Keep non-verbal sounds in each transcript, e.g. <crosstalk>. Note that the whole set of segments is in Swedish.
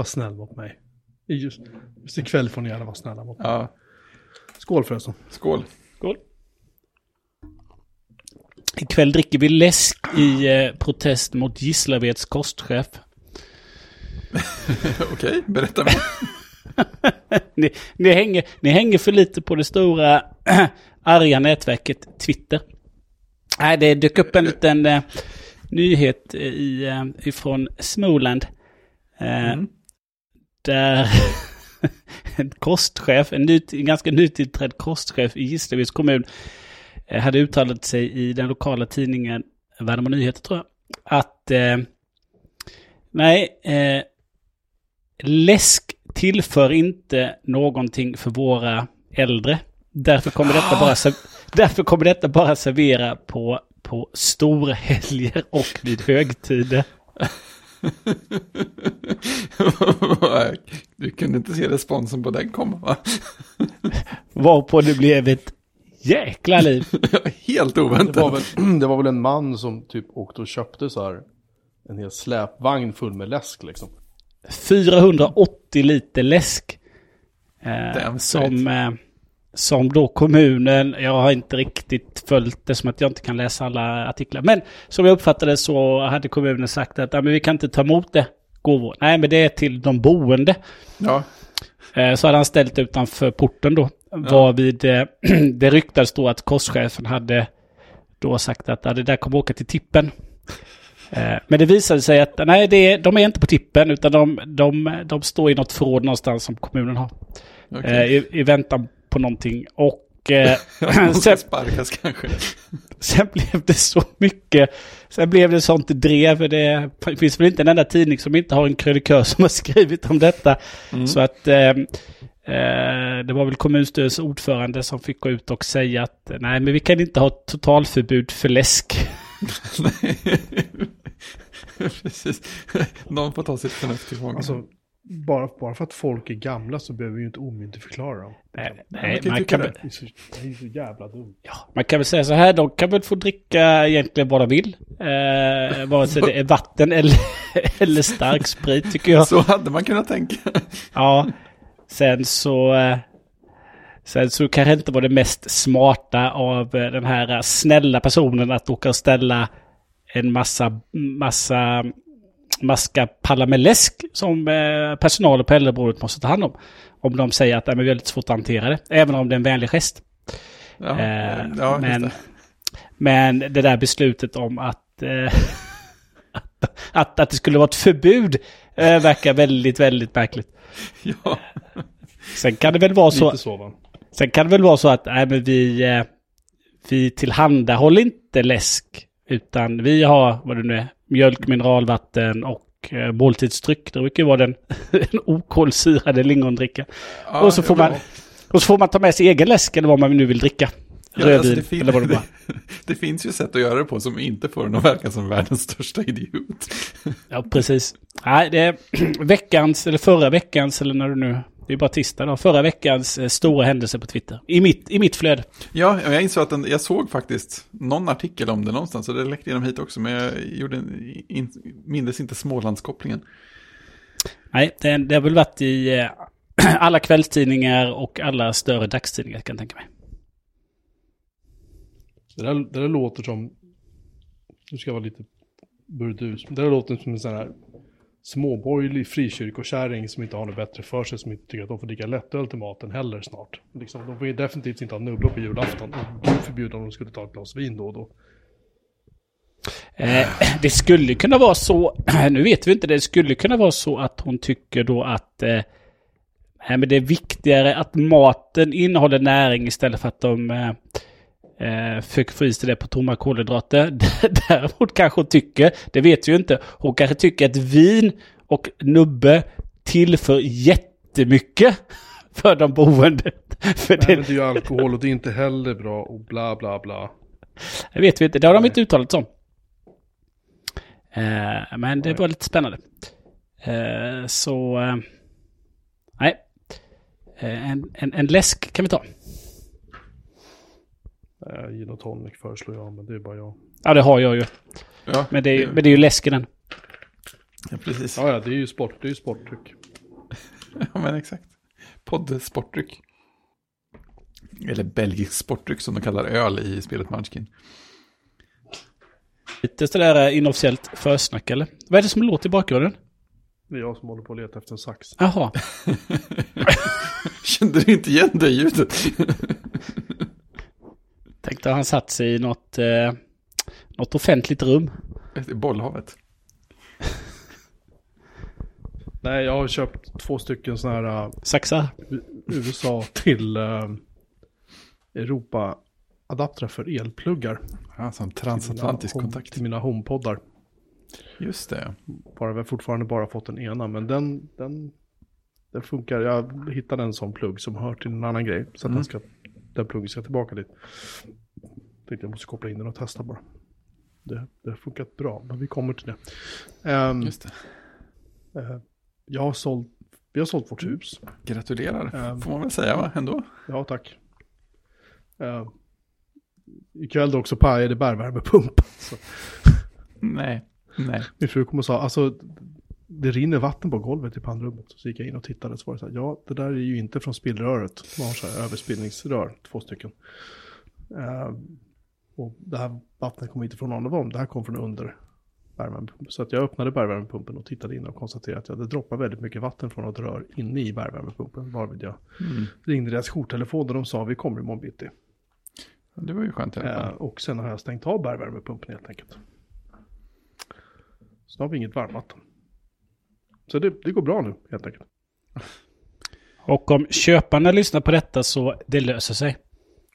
vara snäll mot mig. Just, just ikväll får ni gärna vara snälla mot mig. Ja, Skål förresten. skål. Skål. Ikväll dricker vi läsk i eh, protest mot Gislaveds kostchef. <laughs> Okej, berätta mer. <laughs> ni, ni, hänger, ni hänger för lite på det stora <clears throat> arga nätverket Twitter. Nej, det dök upp en liten eh, nyhet i, eh, ifrån Småland. Eh, Mm. Där <laughs> en kostchef, en, ny, en ganska nytillträdd kostchef i Gislaveds kommun eh, hade uttalat sig i den lokala tidningen Värnamo Nyheter tror jag. Att eh, nej, eh, läsk tillför inte någonting för våra äldre. Därför kommer detta bara, <gasps> därför kommer detta bara servera på, på storhelger och vid högtider. <laughs> du kunde inte se responsen på den komma va? Varpå det blev ett jäkla liv. Helt Det oväntat. var, väl, <clears throat> det var väl en man som typ åkte och köpte så här en hel släpvagn full med läsk liksom. 480 liter läsk. Eh, som, eh, som då kommunen, jag har inte riktigt följt det som att jag inte kan läsa alla artiklar. Men som jag uppfattade så hade kommunen sagt att "Ja, men vi kan inte ta emot det gåvor. Nej men det är till de boende. Ja, Eh, så hade han ställt utanför porten då. Varvid eh, <clears throat> det ryktades då att korschefen hade då sagt att "Ja, det där kommer åka till tippen. Eh, Men det visade sig att nej, det är, de är inte på tippen utan de, de, de står i något förråd någonstans som kommunen har. Eh, i, I väntan på någonting. Och eh, <laughs> sen, sparkas kanske. sen blev det så mycket. Sen blev det sånt drev. Det finns väl inte en enda tidning som inte har en krönikör som har skrivit om detta. Så att eh, eh, det var väl kommunstyrelsens ordförande som fick gå ut och säga att nej men vi kan inte ha totalförbud för läsk. <laughs> <laughs> Precis. Någon får ta sitt förnuft till fånga. Alltså, bara, bara för att folk är gamla så behöver vi ju inte omyndigförklara dem. Nej, man nej, kan ju man, kan, det. väl- Det är så, det är så jävla dumt. ja, man kan väl säga så här, de kan väl få dricka egentligen vad de vill. Eh, vare sig det är vatten eller, <laughs> eller stark sprit tycker jag. Så hade man kunnat tänka. Ja, sen så... eh, Sen så kanske inte var det mest smarta av eh, den här snälla personen att åka och ställa en massa, massa maska pallar med läsk som eh, personalen på äldreboendet måste ta hand om. Om de säger att "Nej, men vi har lite svårt att hantera det. Även om det är en vänlig gest. Ja, Eh, ja, men, det. men det där beslutet om att, eh, <laughs> att, att, att det skulle vara ett förbud eh, verkar väldigt, väldigt märkligt. <laughs> Ja. Sen kan det väl vara så, så va. sen kan det väl vara så att nej, men vi, eh, vi tillhandahåller inte läsk. Utan vi har, vad det nu är, mjölk, mineralvatten och eh, måltidsdryck. Det brukar ju vara den, <laughs> okolsyrade lingondrickan. Ja, och, så får man, och så får man ta med sig egen läsk eller vad man nu vill dricka. Ja, Rödvin alltså det, fin- eller vad det var. <laughs> det finns ju sätt att göra det på som inte får en att verka som världens största idiot. Ja, precis. Nej, det är <clears throat> veckans, eller förra veckans, eller när du nu... Det är bara tisdag då. Förra veckans eh, stora händelse på Twitter. I mitt, i mitt flöde. Ja, jag insåg att den, jag såg faktiskt någon artikel om det någonstans, så det läckte igenom hit också, men jag gjorde, en- in, mindes inte Smålandskopplingen. Nej, det, det har väl varit i eh, <clears throat> alla kvällstidningar och alla större dagstidningar kan jag tänka mig. Det där, det där låter som, nu ska jag vara lite burdus, det där låter som en sån här småborgerlig frikyrkokärring som inte har något bättre för sig, som inte tycker att de får dricka lättöl till maten heller snart. Liksom, de får ju definitivt inte ha nubblor på julafton, och gud förbjuda om de skulle ta ett glas vin då och då. Eh, <clears throat> det skulle kunna vara så, <clears throat> nu vet vi inte, det skulle kunna vara så att hon tycker då att eh, nej, men det är viktigare att maten innehåller näring istället för att de eh, eh, försöker få det på tomma kolhydrater. <laughs> Däremot kanske hon tycker, det vet vi ju inte, hon kanske tycker att vin och nubbe tillför jättemycket <laughs> för de boende. <laughs> För Det det, är ju alkohol och det är inte heller bra och bla bla bla. det vet vi inte, det har de Nej. inte uttalat som. Eh, men det var lite spännande. Eh, så... Eh, nej. Eh, en, en, en läsk kan vi ta. Eh, Gin och tonic föreslår jag, men det är bara jag. Ja, det har jag ju. Ja, Men det är, ju- men det är ju läsk i den. ja precis. Ja, ja, det är ju sport, det är ju sportdryck. <laughs> Ja, men exakt. Podd-sportdryck. Eller belgisk sportdryck som de kallar öl i spelet Munchkin. Lite sådär eh, inofficiellt försnack eller? Vad är det som låter i bakgrunden? Det är jag som håller på att leta efter en sax. Jaha. <laughs> Kände du inte igen det ljudet? <laughs> Tänkte han satt sig i något, eh, något offentligt rum. I bollhavet. <laughs> Nej, jag har köpt två stycken sådana här uh, Saxar. USA till uh, Europa-adaptrar för elpluggar. Ja, som Till transatlantisk home- kontakt. Till mina HomePoddar. Just det. Bara vi har fortfarande bara fått den ena, men den, den, den funkar. Jag hittade en sån plugg som hör till en annan grej. Så att Mm. den, ska, den pluggen ska tillbaka dit. Tänkte jag måste koppla in den och testa bara. Det, det har funkat bra, men vi kommer till det. Ehm, Just det. eh, jag har sålt, vi har sålt vårt hus. Gratulerar, Ehm. får man väl säga va, ändå. Ja, tack. Uh, ikväll då också pajade bärvärmepump. Så Nej, nej. min fru kom och sa, alltså det rinner vatten på golvet i pannrummet. Så gick jag in och tittade så var det så här, ja det där är ju inte från spillröret. Man har så här överspillningsrör, två stycken. Eh, och det här vattnet kom inte från någon av dem, det här kom från under värmepumpen. Så att jag öppnade bärvärmepumpen och tittade in och konstaterade att ja, det droppar väldigt mycket vatten från ett rör inne i bärvärmepumpen. Varvid jag Mm. ringde deras jourtelefon och de sa vi kommer imorgon bitti. Det var ju skönt fall. och sen har jag stängt av bärvärmepumpen helt enkelt. Så då har vi inget varmvatten. Så det, det går bra nu helt enkelt. <laughs> Och om köparna lyssnar på detta så det löser sig.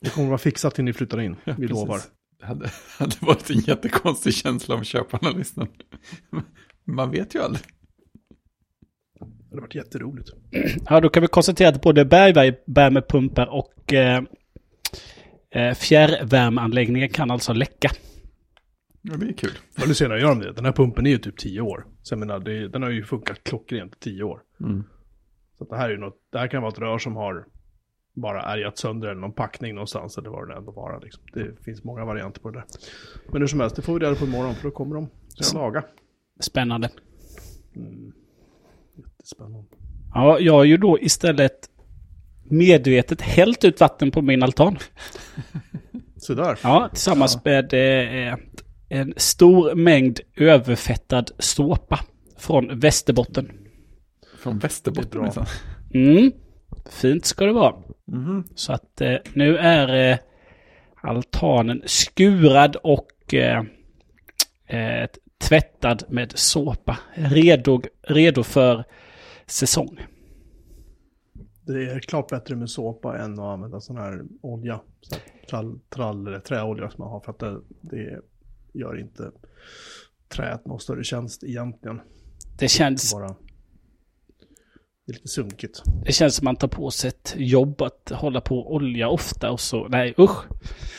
Det kommer vara fixat till ni flyttar in, vi Precis. lovar. Det hade, <laughs> hade varit en jättekonstig känsla om köparna lyssnade. <laughs> Man vet ju aldrig. Det hade varit jätteroligt. <clears throat> Ja, då kan vi konstatera att både bergvärmepumpar och eh, eh, fjärrvärmeanläggningar kan alltså läcka. Ja, det är kul. Förr eller senare gör de det. Den här pumpen är ju typ 10 år. Så jag menar, det, den har ju funkat klockrent i 10 år. Mm. Så det här är ju något, det här kan vara ett rör som har bara ärgat sönder eller någon packning någonstans eller vad det ändå vara. Liksom. Det finns många varianter på det där. Men hur som helst, det får vi reda på imorgon för då kommer de att laga. Spännande. Mm. Jättespännande. Ja, jag har ju då istället medvetet hällt ut vatten på min altan. <laughs> Så där. Ja, tillsammans med eh, en stor mängd överfettad såpa från Västerbotten. Från Västerbotten är minsann. Mm. Fint ska det vara. Mhm. Så att eh, nu är eh, altanen skurad och eh, eh, tvättad med såpa. Redo, redo för säsong. Det är klart bättre med såpa än att använda sån här olja. Så här trall, trall eller träolja som man har. För att det, det gör inte träet någon större tjänst egentligen. Det känns, Bara, det är lite sunkigt. det känns som man tar på sig ett jobb att hålla på olja ofta och så. Nej, usch.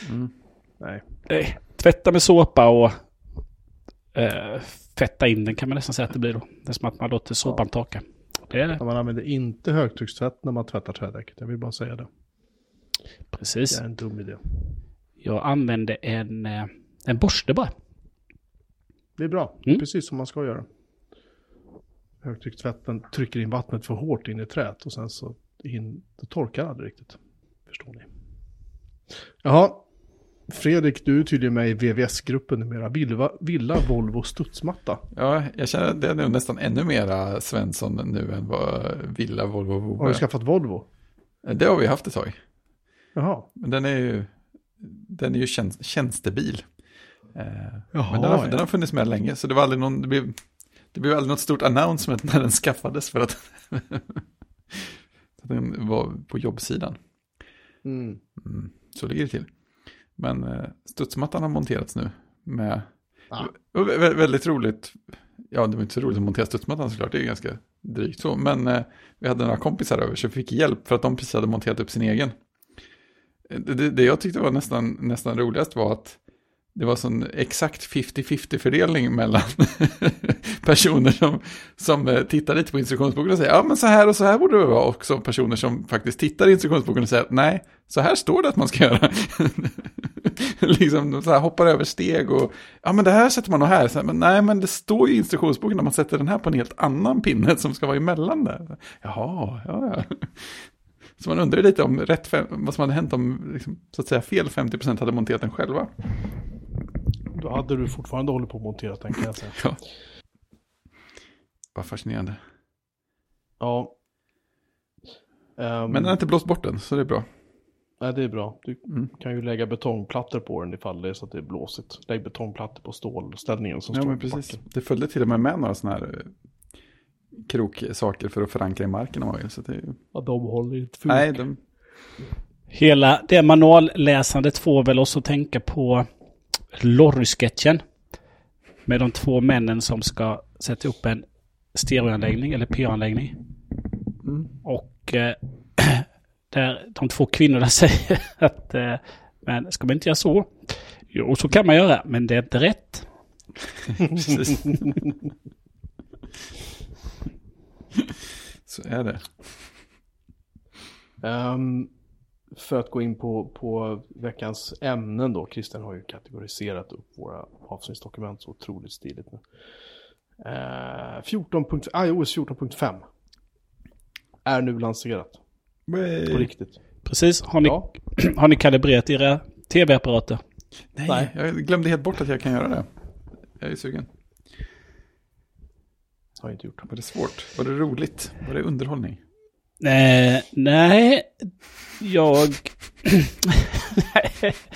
Mm. Nej, Nej, tvätta med såpa och eh, fetta in den kan man nästan säga att det blir då. Det är som att man låter såpan torka. Det är det. man använder inte högtryckstvätt när man tvättar trädäcket. Jag vill bara säga det. Precis. Det är en dum idé. Jag använde en, eh, en borste bara. Det är bra. Mm. Precis som man ska göra. Högtryckstvätten trycker in vattnet för hårt in i träet och sen så in, det torkar aldrig riktigt. Förstår ni? Jaha. Fredrik, du är tydligen med i VVS-gruppen numera. Villa, Villa Volvo studsmatta. Ja, jag känner att det är nog nästan ännu mera Svensson nu än vad Villa, Volvo och Har du skaffat Volvo? Det har vi haft ett tag. Jaha. Men den är ju, den är ju tjänst, tjänstebil. Eh, Jaha, men den har, ja. den har funnits med länge, så det var aldrig någon, det blev, det blev aldrig något stort announcement när den skaffades för att, <laughs> att den var på jobbsidan. Mm. Mm, så ligger det till. Men eh, studsmattan har monterats nu med, Ah. vä- väldigt roligt, ja det var inte så roligt att montera studsmattan såklart, det är ganska drygt så, men eh, vi hade några kompisar över så vi fick hjälp för att de precis hade monterat upp sin egen. Eh, Det, det jag tyckte var nästan, nästan roligast var att det var sån exakt 50-50 fördelning mellan <laughs> personer som, som eh, tittar lite på instruktionsboken och säger ja men så här och så här borde det vara också. personer som faktiskt tittar i instruktionsboken och säger att nej, så här står det att man ska göra. <laughs> liksom så här hoppar över steg och ja men det här sätter man nog här. Så här, men nej men det står ju i instruktionsboken att man sätter den här på en helt annan pinne som ska vara emellan där. Jaha, ja ja. Så man undrar lite om rätt vad som hade hänt om liksom, så att säga fel 50% hade monterat den själva. Då hade du fortfarande hållit på att montera kan jag säga. Ja. Vad fascinerande. Ja. Ehm, Men den har inte blåst bort den, så det är bra. Nej, det är bra. Du Mm. kan ju lägga betongplattor på den ifall det är så att det är blåsigt. Lägg betongplattor på stålställningen som Ja, står men precis. backen. Det följde till och med med några sådana här eh, kroksaker för att förankra i marken om man vill. Så det är ju... Ja, de håller inte för Nej, de... Hela det manualläsandet får väl oss att tänka på Lorry-sketchen. Med de två männen som ska sätta upp en stereoanläggning eller PA-anläggning. Mm. Och eh, <clears throat> där de två kvinnorna <laughs> säger att eh, men ska man inte göra så? Jo, så kan man göra, men det är inte rätt. <laughs> Så är det. Ehm, för att gå in på, på veckans ämnen då. Christian har ju kategoriserat upp våra avsnittsdokument så otroligt stiligt nu. Uh, 14. punkt- iOS 14.5 är nu lanserat. På riktigt. Precis. Har ni, Ja, <clears throat> har ni kalibrerat era tv-apparater? Nej, Nej. jag glömde helt bort att jag kan göra det. Jag är sugen. har jag inte gjort. Var det svårt? Var det roligt? Var det underhållning? Eh, nej, jag... <laughs>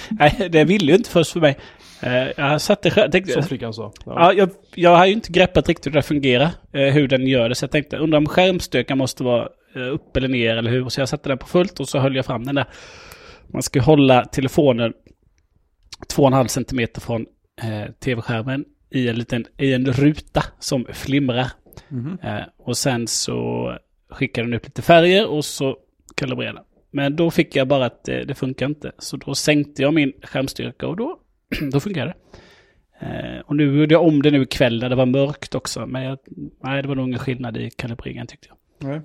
nej, det ville ju inte först för mig. Eh, jag satte själv... Tänkte, Som flickan sa. Ja. ja, jag, jag har ju inte greppat riktigt hur det fungerar. Eh, hur den gör det. Så jag tänkte, undrar om skärmstökan måste vara eh, upp eller ner eller hur. Så jag satte den på fullt och så höll jag fram den där. Man ska hålla telefonen 2,5 centimeter från eh, tv-skärmen i en liten i en ruta som flimrar. Mhm. Eh, och sen så skickade den upp lite färger och så kalibrerade den. Men då fick jag bara att det, det funkar inte. Så då sänkte jag min skärmstyrka och då, <clears throat> då funkar det. Eh, och nu gjorde jag om det nu ikväll när det var mörkt också. Men jag, nej, det var nog ingen skillnad i kalibreringen tyckte jag. Nej.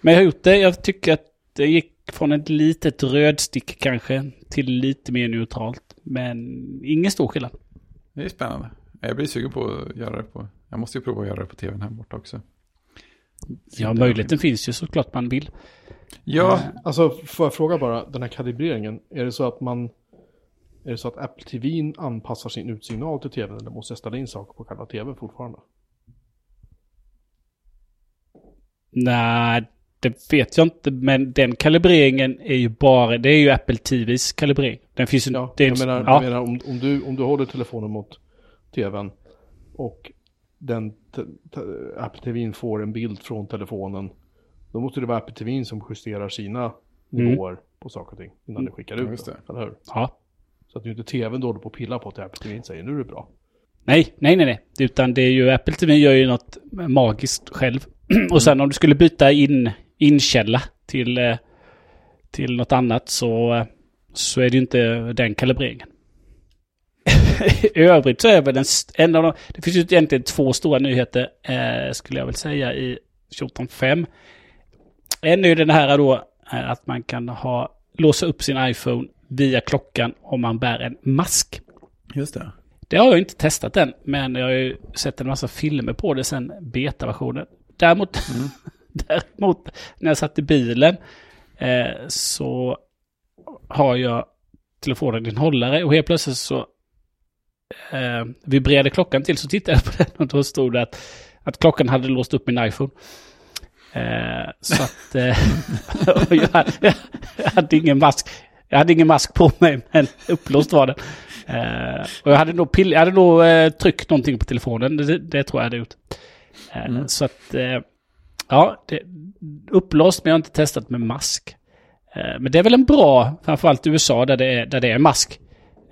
Men jag har gjort det. Jag tycker att det gick från ett litet rödstick kanske till lite mer neutralt. Men ingen stor skillnad. Det är spännande. Jag blir sugen på att göra det på... Jag måste ju prova att göra det på tvn här borta också. Ja, möjligheten finns ju såklart man vill. Ja, Alltså, får jag fråga bara, den här kalibreringen, är det så att man... Är det så att Apple TV anpassar sin utsignal till tvn eller måste jag ställa in saker på själva tvn fortfarande? Nej, det vet jag inte. Men den kalibreringen är ju bara, det är ju Apple TVs kalibrering. Den finns ju Ja, jag menar, ja, jag menar om, om, du, om du håller telefonen mot tvn och den Apple TV får en bild från telefonen, då måste det vara Apple TV som justerar sina nivåer på saker och ting innan det skickar ut det. Eller hur? ja. Så att det är inte tvn då håller på att pilla på att Apple TV säger nu är det bra. Nej, nej, nej, nej. Utan det är ju, Apple TV gör ju något magiskt själv. <clears throat> Och sen om du skulle byta in, inkälla till, eh, till något annat så, eh, så är det ju inte den kalibreringen. I övrigt så är väl en, en av de, det finns ju egentligen två stora nyheter eh, skulle jag väl säga i 14.5. En är ju den här då eh, att man kan ha, låsa upp sin iPhone via klockan om man bär en mask. just det. Det har jag inte testat än, men jag har ju sett en massa filmer på det sen betaversionen. Däremot, <laughs> däremot när jag satt i bilen eh, så har jag telefonen i en hållare och helt plötsligt så eh, vibrerade klockan till så tittade jag på <laughs> den och då stod det att, att klockan hade låst upp min iPhone. Eh, så att eh, <laughs> jag, jag, jag hade ingen mask. Jag hade ingen mask på mig men upplåst var den. Eh, och jag hade nog, pill, jag hade nog eh, tryckt någonting på telefonen. Det, det tror jag hade gjort. Eh, Mm. Så att, eh, ja, det, upplåst men jag har inte testat med mask. Men det är väl en bra, framförallt i USA där det är, där det är mask.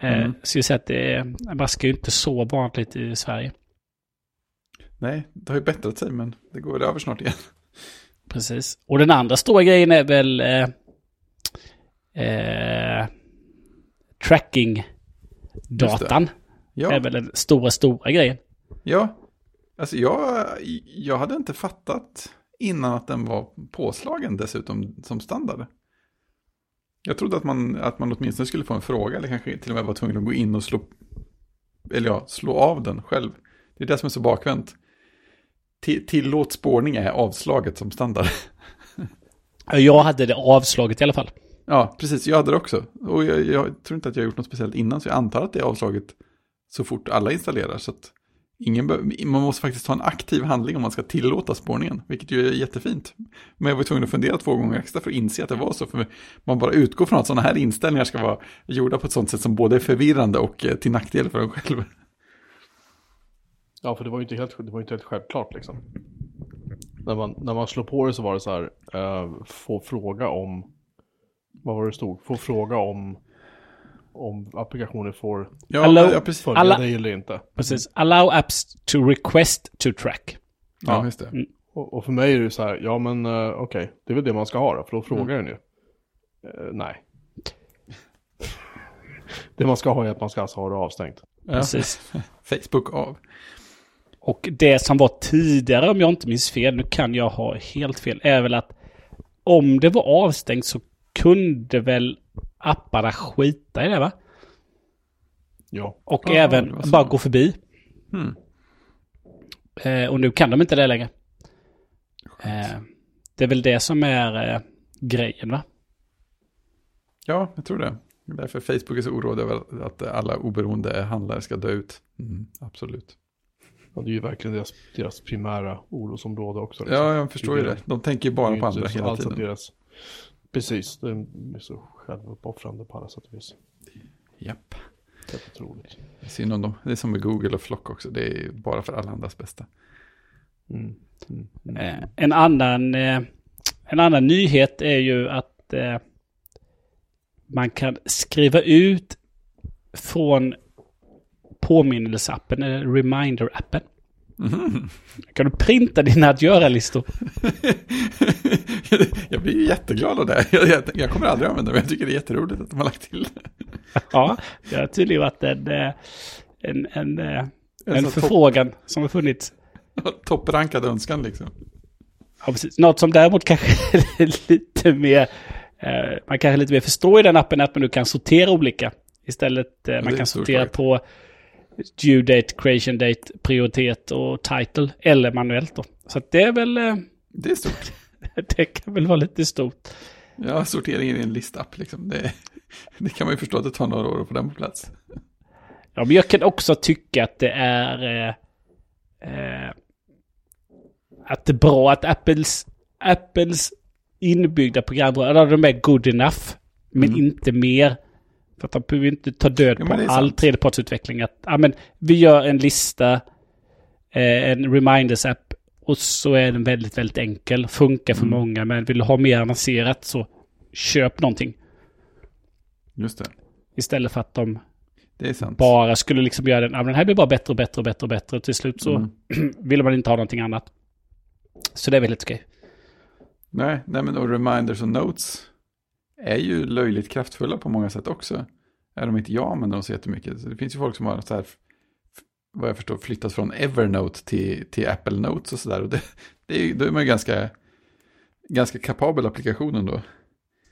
Eh, Mm. Så jag säger att det är, mask är ju inte så vanligt i Sverige. Nej, det har ju bättrat sig men det går över snart igen. Precis. Och den andra stora grejen är väl eh, eh, tracking-datan. Ja, är väl den stora, stora grejen. ja. Alltså jag, jag hade inte fattat innan att den var påslagen dessutom som standard. Jag trodde att man, att man åtminstone skulle få en fråga eller kanske till och med var tvungen att gå in och slå, eller ja, slå av den själv. Det är det som är så bakvänt. Till, tillåt spårning är avslaget som standard. Jag hade det avslaget i alla fall. Ja, precis. Jag hade det också. Och jag, jag, tror inte att jag har gjort något speciellt innan, så jag antar att det är avslaget så fort alla installerar. Så att ingen man måste faktiskt ta en aktiv handling om man ska tillåta spårningen, vilket ju är jättefint. Men jag var tvungen att fundera två gånger extra för att inse att det var så. För man bara utgår från att sådana här inställningar ska vara gjorda på ett sådant sätt som både är förvirrande och eh, till nackdel för en själv. Ja, för det var ju inte helt, det var inte helt självklart liksom. När man, när man slår på det så var det så här, eh, få fråga om, vad var det stod? Få fråga om, om applikationer får ja, Allow, ja, precis. följa alla, eller inte. Precis. Allow apps to request to track. Ja, just det. Mm. Och, och för mig är det så här, ja men uh, okej, okay, det är väl det man ska ha då, för då frågar Mm. den ju. Uh, nej. <laughs> det man ska ha är att man ska alltså ha det avstängt. Ja. Precis. <laughs> Facebook av. Och det som var tidigare, om jag inte minns fel, nu kan jag ha helt fel, är väl att om det var avstängt så kunde väl apparna skita i det va? Ja. Och Ja, även bara gå förbi. Hmm. Eh, och nu kan de inte det längre. Eh, det är väl det som är eh, grejen va? Ja, jag tror det. Det är Därför Facebook är så oroad över att alla oberoende handlare ska dö ut. Mm, absolut. ja, det är ju verkligen deras, deras primära orosområde också. liksom. Ja, jag förstår ju Det det. De tänker ju bara på andra hela tiden. Deras, precis, det är så självuppoffrande på alla sätt och vis. Japp. Helt otroligt. Det är synd om dem. Det är som med Google och Flock också. Det är bara för alla andras bästa. Mm. Mm. Mm. Eh, en, annan, eh, en annan nyhet är ju att eh, man kan skriva ut från påminnelseappen, eller reminder-appen. Mhm. Kan du printa dina att göra-listor? <laughs> jag blir ju jätteglad av det. <laughs> Jag, jag, jag kommer aldrig använda det, men jag tycker det är jätteroligt att de har lagt till det. Ja, det har tydligen varit en, eh, en, en, eh, en förfrågan som har funnits. <laughs> Topprankad önskan liksom. Ja, precis. Något som däremot kanske är lite mer, eh, man kanske lite mer förstår i den appen är att man nu kan sortera olika. Istället, det man kan sortera på due date, creation date, prioritet och title. Eller manuellt då. Så det är väl, eh, Det är stort. <laughs> det kan väl vara lite stort. Ja, sorteringen i en listapp liksom. Det, <laughs> det kan man ju förstå att det tar några år att få den på plats. Ja, men jag kan också tycka att det är... Eh, eh, att det är bra att Apples, Apples inbyggda program, eller de är good enough, men Mm. inte mer. För att de behöver inte ta död Ja, på all tredjepartsutveckling. Att, ja, men vi gör en lista, eh, en reminders-app, och så är den väldigt, väldigt enkel. Funkar för Mm. många, men vill du ha mer avancerat så köp någonting. Just det. Istället för att de bara skulle liksom göra den, ja, men den här blir bara bättre och bättre och bättre och bättre. Till slut så Mm. <clears throat> ville man inte ha någonting annat. Så det är väldigt okej. Nej, nej, men och reminders och notes är ju löjligt kraftfulla på många sätt också. Även om inte jag använder dem så jättemycket. Så det finns ju folk som har så här, vad jag förstår, flyttat från Evernote till, till Apple Notes och sådär. Det, det är, då är man ju ganska, ganska kapabel applikation ändå.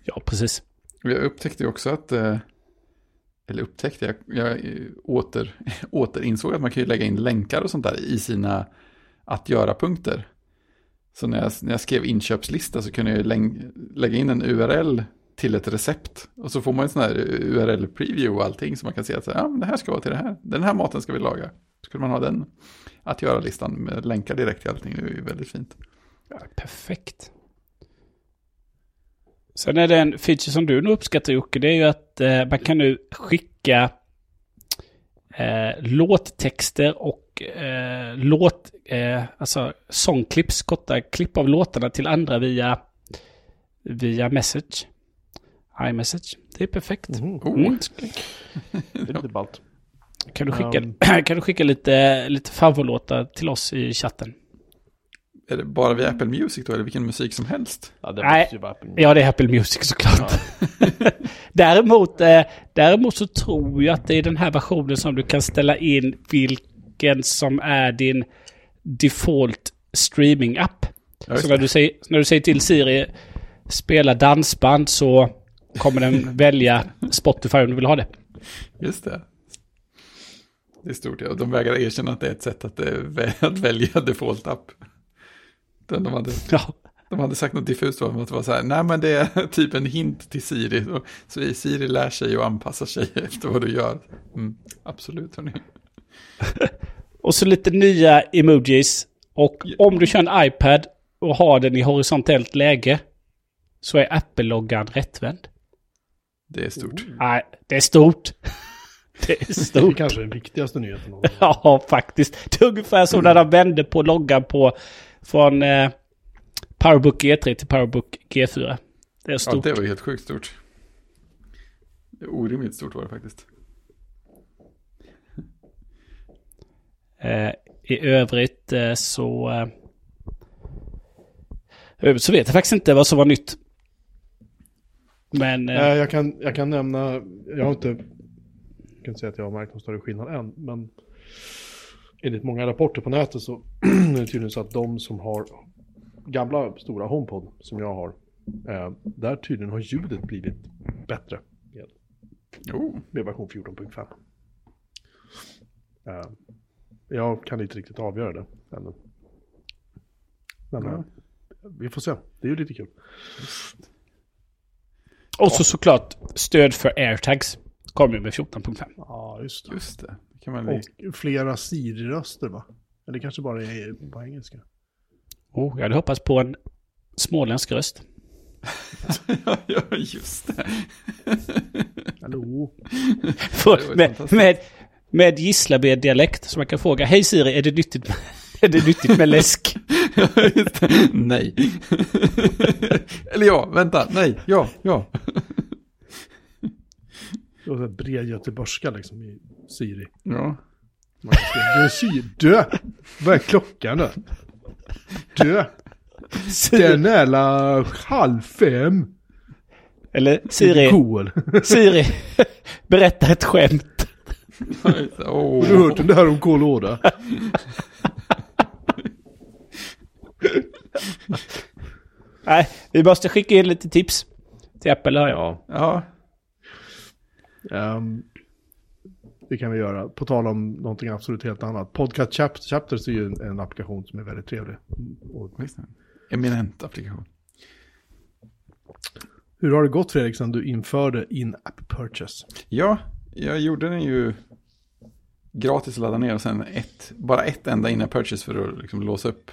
Ja, precis. Jag upptäckte ju också att, eh, eller upptäckte, jag, jag eh, åter, <laughs> återinsåg att man kan ju lägga in länkar och sånt där i sina att göra-punkter. Så när jag, när jag skrev inköpslista så kunde jag lägga in en URL till ett recept. Och så får man en sån här URL-preview och allting så man kan se att så, ja, men det här ska vara till det här. Den här maten ska vi laga. Skulle man ha den att göra-listan med länkar direkt till allting. Det är ju väldigt fint. Ja, perfekt. Sen är det en feature som du nog uppskattar Jocke, det är ju att eh, man kan nu skicka eh, låttexter och eh, låt, eh, alltså sångklipps, korta klipp av låtarna till andra via, via message iMessage. Det är perfekt. Mhm. Oh, Mm. Det är <laughs> lite ballt. Kan du skicka, Um. <clears throat> kan du skicka lite, lite favoritlåtar till oss i chatten? Är det bara via Apple Music då, eller vilken musik som helst? Ja, det Nej. Ja, det är Apple Music såklart. <laughs> däremot, eh, däremot så tror jag att det är den här versionen som du kan ställa in vilken som är din default streaming-app. Ja, Så när du, säger, när du säger till Siri spela dansband så kommer den välja Spotify om du vill ha det. Just det. Det är stort, ja. Och de vägrar erkänna att det är ett sätt att, eh, <laughs> att välja default-app. De hade, Ja. de hade sagt något diffust om att det var så här, nej men det är <laughs> typ en hint till Siri. Så Siri lär sig och anpassar sig <laughs> efter vad du gör. Mm, absolut, hörni. Och så lite nya emojis. Och Ja. om du kör en iPad och har den i horisontellt läge så är Apple-loggan rättvänd. Det är stort. Nej, det är stort. <laughs> Det är Det är stort. kanske den viktigaste nyheten. <laughs> Ja, faktiskt. Det är ungefär som när de vände på loggan på från eh, Powerbook G3 till Powerbook G4. Det är Ja, stort. det var helt sjukt stort. Det är orimligt stort var det faktiskt. <laughs> Eh, I övrigt eh, så... Eh, i övrigt så vet jag faktiskt inte vad som var nytt. Men... Eh, Eh, jag, kan, jag kan nämna, jag har inte, jag kan inte säga att jag har märkt någon större skillnad än, men enligt många rapporter på nätet så <clears throat> är det tydligen så att de som har gamla stora HomePod som jag har, eh, där tydligen har ljudet blivit bättre med, Oh, med version 14.5. Eh, jag kan inte riktigt avgöra det ännu. Men eh, vi får se, det är ju lite kul. Och så såklart stöd för AirTags. Kommer ju med 14.5. Ja, just det. just det. kan man Och flera Siri-röster va? Eller kanske bara är på engelska. Oh, jag hade hoppats på en småländsk röst. <laughs> ja, just det. Hallå? För, med, med, med Gislaved-dialekt. Så man kan fråga, hej Siri, är det nyttigt med, är det nyttigt med läsk? <laughs> <laughs> Nej. <laughs> Eller ja, vänta, nej, ja, ja. Det var här bred göteborgska liksom i Siri. Ja, Man kan säga, Du är Siri, dö! Vad är klockan då? Dö! Den är la halv fem. Eller Siri. Cool. <laughs> Siri, berätta ett skämt. Har du hört om det här om Kol Åda? <laughs> Nej, vi måste skicka in lite tips till Apple. Ja. Ja, Ehm, det kan vi göra. På tal om någonting absolut helt annat. Podcast Chap- Chapters är ju en, en applikation som är väldigt trevlig. Och. Eminent applikation. hur har det gått Fredrik sen du införde in-app purchase? Ja, jag gjorde den ju gratis att ladda ner och sen ett, bara ett enda innan purchase för att liksom låsa upp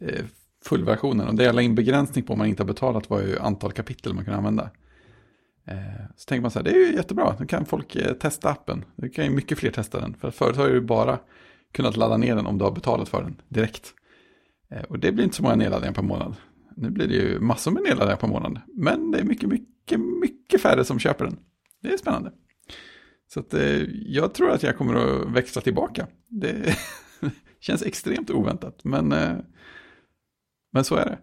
Eh, fullversionen. Och det jag la in begränsning på om man inte har betalat var ju antal kapitel man kunde använda. Eh, så tänker man så här, det är ju jättebra, nu kan folk eh, testa appen. Nu kan ju mycket fler testa den. För förut har du ju bara kunnat ladda ner den om du har betalat för den direkt. Och det blir inte så många nedladdningar per månad. Nu blir det ju massor med nedladdningar per månad. Men det är mycket, mycket, mycket färre som köper den. Det är spännande. Så att, jag tror att jag kommer att växla tillbaka. Det <laughs> känns extremt oväntat, men, men så är det.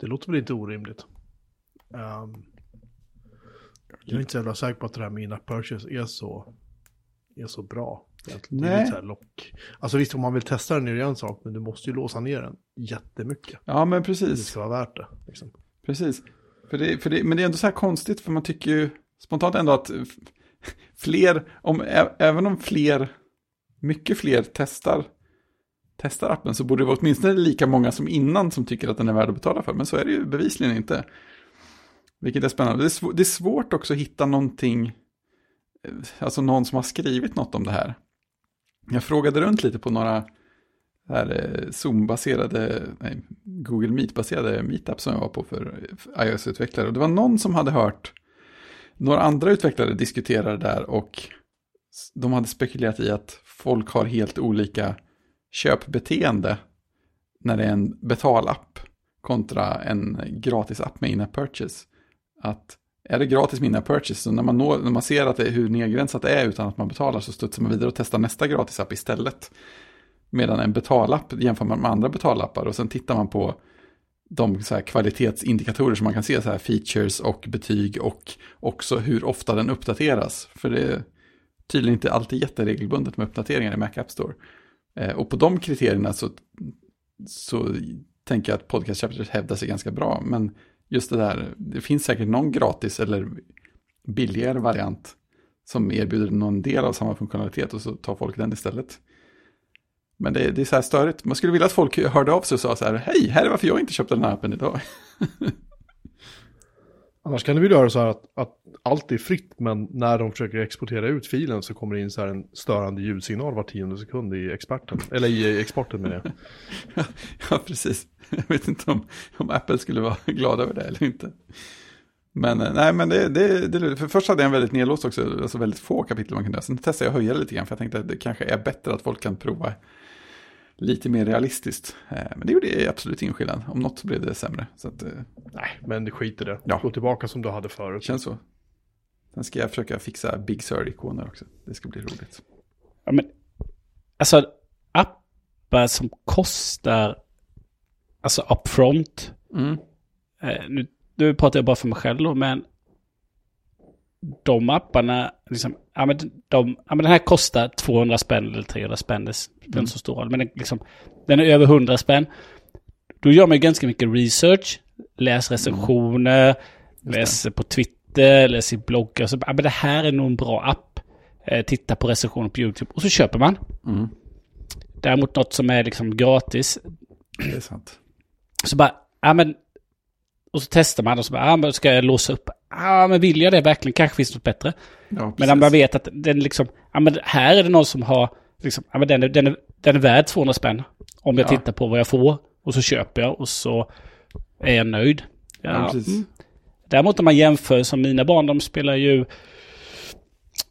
Det låter väl inte orimligt. Ehm, jag är inte så jävla säker på att det här med in-app purchase är så, är så bra. Egentligen. Det är Nej. lite så här lock. Alltså visst, om man vill testa den är det en sak, men du måste ju låsa ner den jättemycket. Ja, men Det precis. ska vara värt det. Liksom. precis. För det, för det, men det är ändå så här konstigt, för man tycker ju spontant ändå att <laughs> fler, om, även om fler, mycket fler testar, testar appen så borde det vara åtminstone lika många som innan som tycker att den är värd att betala för. Men så är det ju bevisligen inte. Vilket är spännande. Det är, sv- det är svårt också att hitta någonting, eh, alltså någon som har skrivit något om det här. Jag frågade runt lite på några här, eh, Zoom-baserade, nej, Google Meet-baserade meetup som jag var på för eh, iOS-utvecklare. Och det var någon som hade hört några andra utvecklare diskutera det där och de hade spekulerat i att folk har helt olika köpbeteende när det är en betalapp kontra en gratisapp med in-app purchase. Att är det gratis med in-app purchase, så när man, når, när man ser att det, hur nedgränsat det är utan att man betalar så studsar man vidare och testar nästa gratisapp istället. Medan en betalapp jämför man med andra betalappar och sen tittar man på de så här kvalitetsindikatorer som man kan se, så här features och betyg och också hur ofta den uppdateras. För det är tydligen inte alltid jätteregelbundet med uppdateringar i Mac App Store. Eh, och på de kriterierna så, så tänker jag att Podcast Chapters hävdar sig ganska bra. Men just det där, det finns säkert någon gratis eller billigare variant som erbjuder någon del av samma funktionalitet och så tar folk den istället. Men det, det är så här störigt. Man skulle vilja att folk hörde av sig och sa så här, hej, här är varför jag inte köpte den här appen idag. <laughs> Annars kan det väl göra så här att, att allt är fritt, men när de försöker exportera ut filen så kommer det in så här en störande ljudsignal var tionde sekund i experten. Eller i exporten med det. <laughs> ja, precis. Jag vet inte om, om Apple skulle vara <laughs> glada över det eller inte. Men eh, nej, men det, det, det, för först hade jag en väldigt nedlåst också, alltså väldigt få kapitel man kunde göra. Sen testade jag att höja det lite grann, för jag tänkte att det kanske är bättre att folk kan prova lite mer realistiskt. Eh, men det gjorde absolut ingen skillnad. Om något så blev det sämre. Så att, eh, Nej, men det skiter det. Ja. Gå tillbaka som du hade förut. känns så. Sen ska jag försöka fixa Big Sur-ikoner också. Det ska bli roligt. Ja, men, alltså appar som kostar, alltså upfront. Mm. Eh, nu, nu pratar jag bara för mig själv då, men de apparna, liksom, ja, men de, ja, men den här kostar 200 spänn eller 300 spänn, det spelar Mm. inte så stor roll. Men den, liksom, den är över 100 spänn. Då gör man ju ganska mycket research, läs recensioner, Mm. läser på Twitter, läser i bloggar. Så, ja, men det här är nog en bra app. Eh, titta på recensioner på YouTube och så köper man. Mm. Däremot något som är liksom gratis, Det är sant. så bara, ja men... Och så testar man och så bara, men ska jag låsa upp? Ja men vill jag det verkligen? Kanske finns något bättre. Ja, Men man vet att den liksom, ja men här är det någon som har, liksom, ja men den är, den är, den är värd 200 spänn. Om jag Ja. tittar på vad jag får. Och så köper jag och så är jag nöjd. Ja, Ja, precis. mm. Däremot om man jämför, som mina barn, de spelar ju,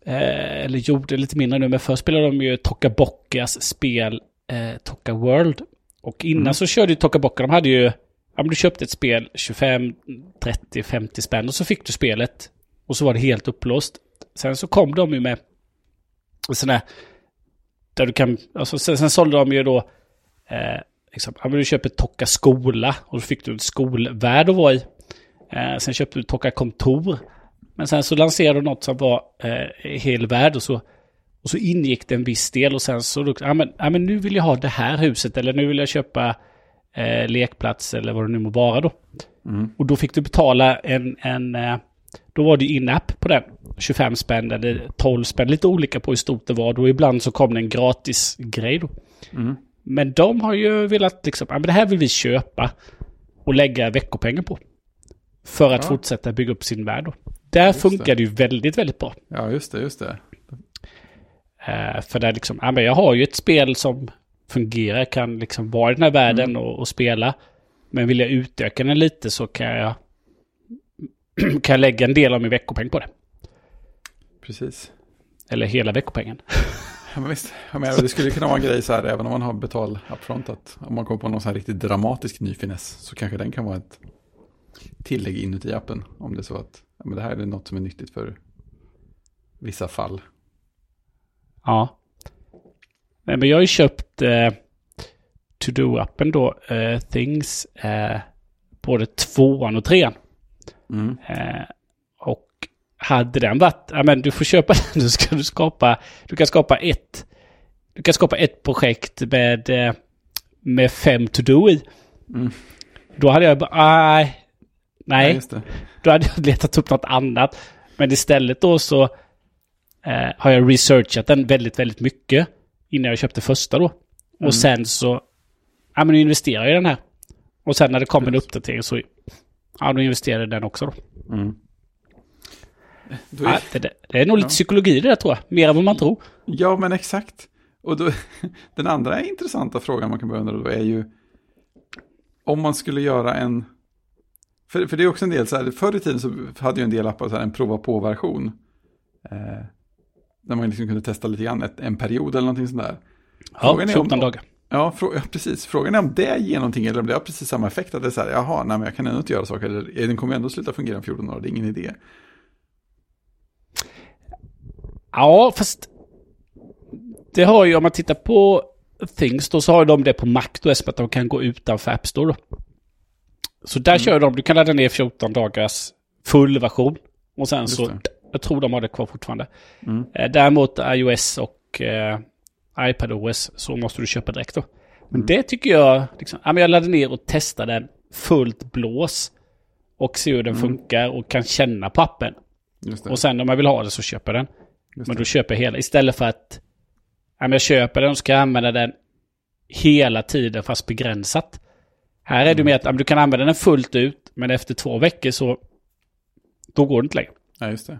eh, eller gjorde lite mindre nu, men först spelade de ju Toka Bockas spel eh, Toka World. Och innan Mm. så körde ju Toka Bocka, de hade ju, ja men du köpte ett spel 25, 30, 50 spänn och så fick du spelet. Och så var det helt upplåst. Sen så kom de ju med sådana här, där du kan, alltså sen, sen sålde de ju då, eh, liksom, ja men du köper Tocka Skola och då fick du en skolvärld att vara i. Eh, sen köpte du Tocka Kontor. Men sen så lanserade du något som var eh, hel värld och så, och så ingick det en viss del och sen så, ja men, ja men nu vill jag ha det här huset eller nu vill jag köpa eh, lekplats eller vad det nu må vara då. Mm. Och då fick du betala en, en eh, då var det in-app på den. 25 spänn eller 12 spänn, lite olika på hur stort det var. Då ibland så kom det en gratis grej då. Mm. Men de har ju velat liksom, ja men det här vill vi köpa och lägga veckopengen på. För att Ja. fortsätta bygga upp sin värld då. Där Just funkar det. det ju väldigt, väldigt bra. Ja, just det, just det. Eh, för där liksom, ja men jag har ju ett spel som fungerar, kan liksom vara i den här världen Mm. och, och spela. Men vill jag utöka den lite så kan jag, <clears throat> kan jag lägga en del av min veckopeng på det. Precis. Eller hela veckopengen. <laughs> Ja, men visst. Ja, men det skulle kunna vara en grej så här, även om man har betal upfront, att om man kommer på någon så här riktigt dramatisk ny finess, så kanske den kan vara ett tillägg inuti appen. Om det är så att ja, men det här är något som är nyttigt för vissa fall. Ja. Nej, men jag har ju köpt eh, To-Do-appen då, eh, Things, eh, både tvåan och trean. Mm. Eh, och hade den varit, ja men du får köpa <laughs> den, så ska du skapa, du kan skapa ett, du kan skapa ett projekt med, eh, med fem to-do i. Mm. Då hade jag bara, nej, Ja, nej, det. då hade jag letat upp något annat. Men istället då så eh, har jag researchat den väldigt, väldigt mycket innan jag köpte första då. Mm. Och sen så, ja men nu investerar jag i den här. Och sen när det kom en uppdatering så, ja då investerade jag i den också då. Mm. Då är, Ja, det, det, är nog lite Ja. psykologi det där tror jag. Mer än vad man tror. Ja, men exakt. Och då, <laughs> den andra intressanta frågan man kan börja undra då är ju om man skulle göra en... För, för det är också en del så här, förr i tiden så hade ju en del appar så här en prova på-version. Eh, där man liksom kunde testa lite grann, ett, en period eller någonting sånt där. Ja, Frågan är om- 14 dagar. Ja, frå, ja, precis. Frågan är om det ger någonting eller om det har precis samma effekt. Att det är så här, jaha, nej men jag kan ändå inte göra saker. Eller den kommer ändå sluta fungera om 14 dagar, det är ingen idé. Ja, fast det har ju, om man tittar på Things då, så har de det på Mac då, eftersom att de kan gå utanför App Store då. Så där kör de, du kan ladda ner 14 dagars full version. Och sen Just så, det. Jag tror de har det kvar fortfarande. Mm. Eh, Däremot iOS och eh, iPadOS så måste du köpa direkt då. Men Mm. det tycker jag, liksom, ja, men jag laddade ner och testade den fullt blås. och se hur den funkar och kan känna på appen. Det. Och sen om jag vill ha det så köper jag den. Just Men det. då köper jag hela. Istället för att ja, men jag köper den och ska använda den hela tiden fast begränsat. Här är det mer att ja, du kan använda den fullt ut men efter två veckor så då går det inte längre. Ja, just det.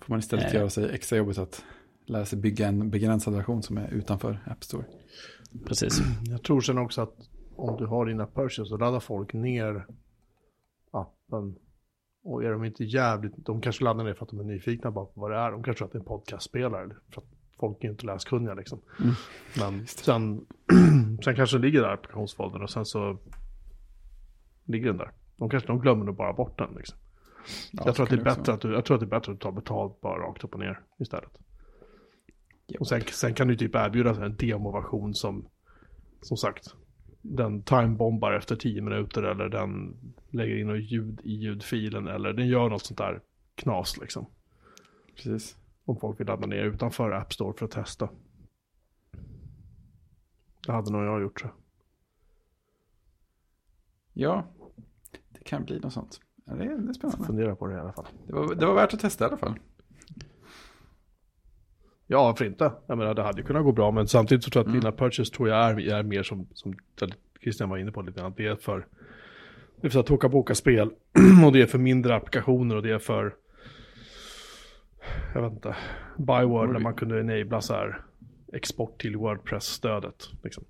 Får man istället Eh. göra sig extra jobbigt att lära sig bygga en begränsad version som är utanför App Store. Precis. <clears throat> Jag tror sen också att om du har dina purchase så laddar folk ner appen. Och är de inte jävligt, de kanske laddar ner för att de är nyfikna bara på vad det är. De kanske tror att det är en podcastspelare. För att folk är inte läskunniga liksom. Mm. Men sen, <clears throat> sen kanske den ligger där i applikationsfoldern och sen så ligger den där. De kanske de glömmer nog bara bort den liksom. Ja, jag, tror att det är också bättre att du, jag tror att det är bättre att du tar betalt bara rakt upp och ner istället. Och sen, sen kan du typ erbjuda en demoversion som, som sagt, den timebombar efter 10 minuter eller den lägger in något ljud i ljudfilen eller den gör något sånt där knas liksom. Precis. Om folk vill ladda ner utanför App Store för att testa. Det hade nog jag gjort så. Ja, det kan bli något sånt. Ja, det, är, det är spännande. Fundera på det i alla fall. Det var, det var värt att testa i alla fall. Ja, varför inte? Jag menar, det hade ju kunnat gå bra, men samtidigt så tror jag att dina purchase tror jag är, är mer som, som Christian var inne på lite grann. Det är för, det är för att åka boka spel <clears throat> och det är för mindre applikationer och det är för, jag vet inte, Byword där man kunde enabla så här export till Wordpress-stödet. Liksom.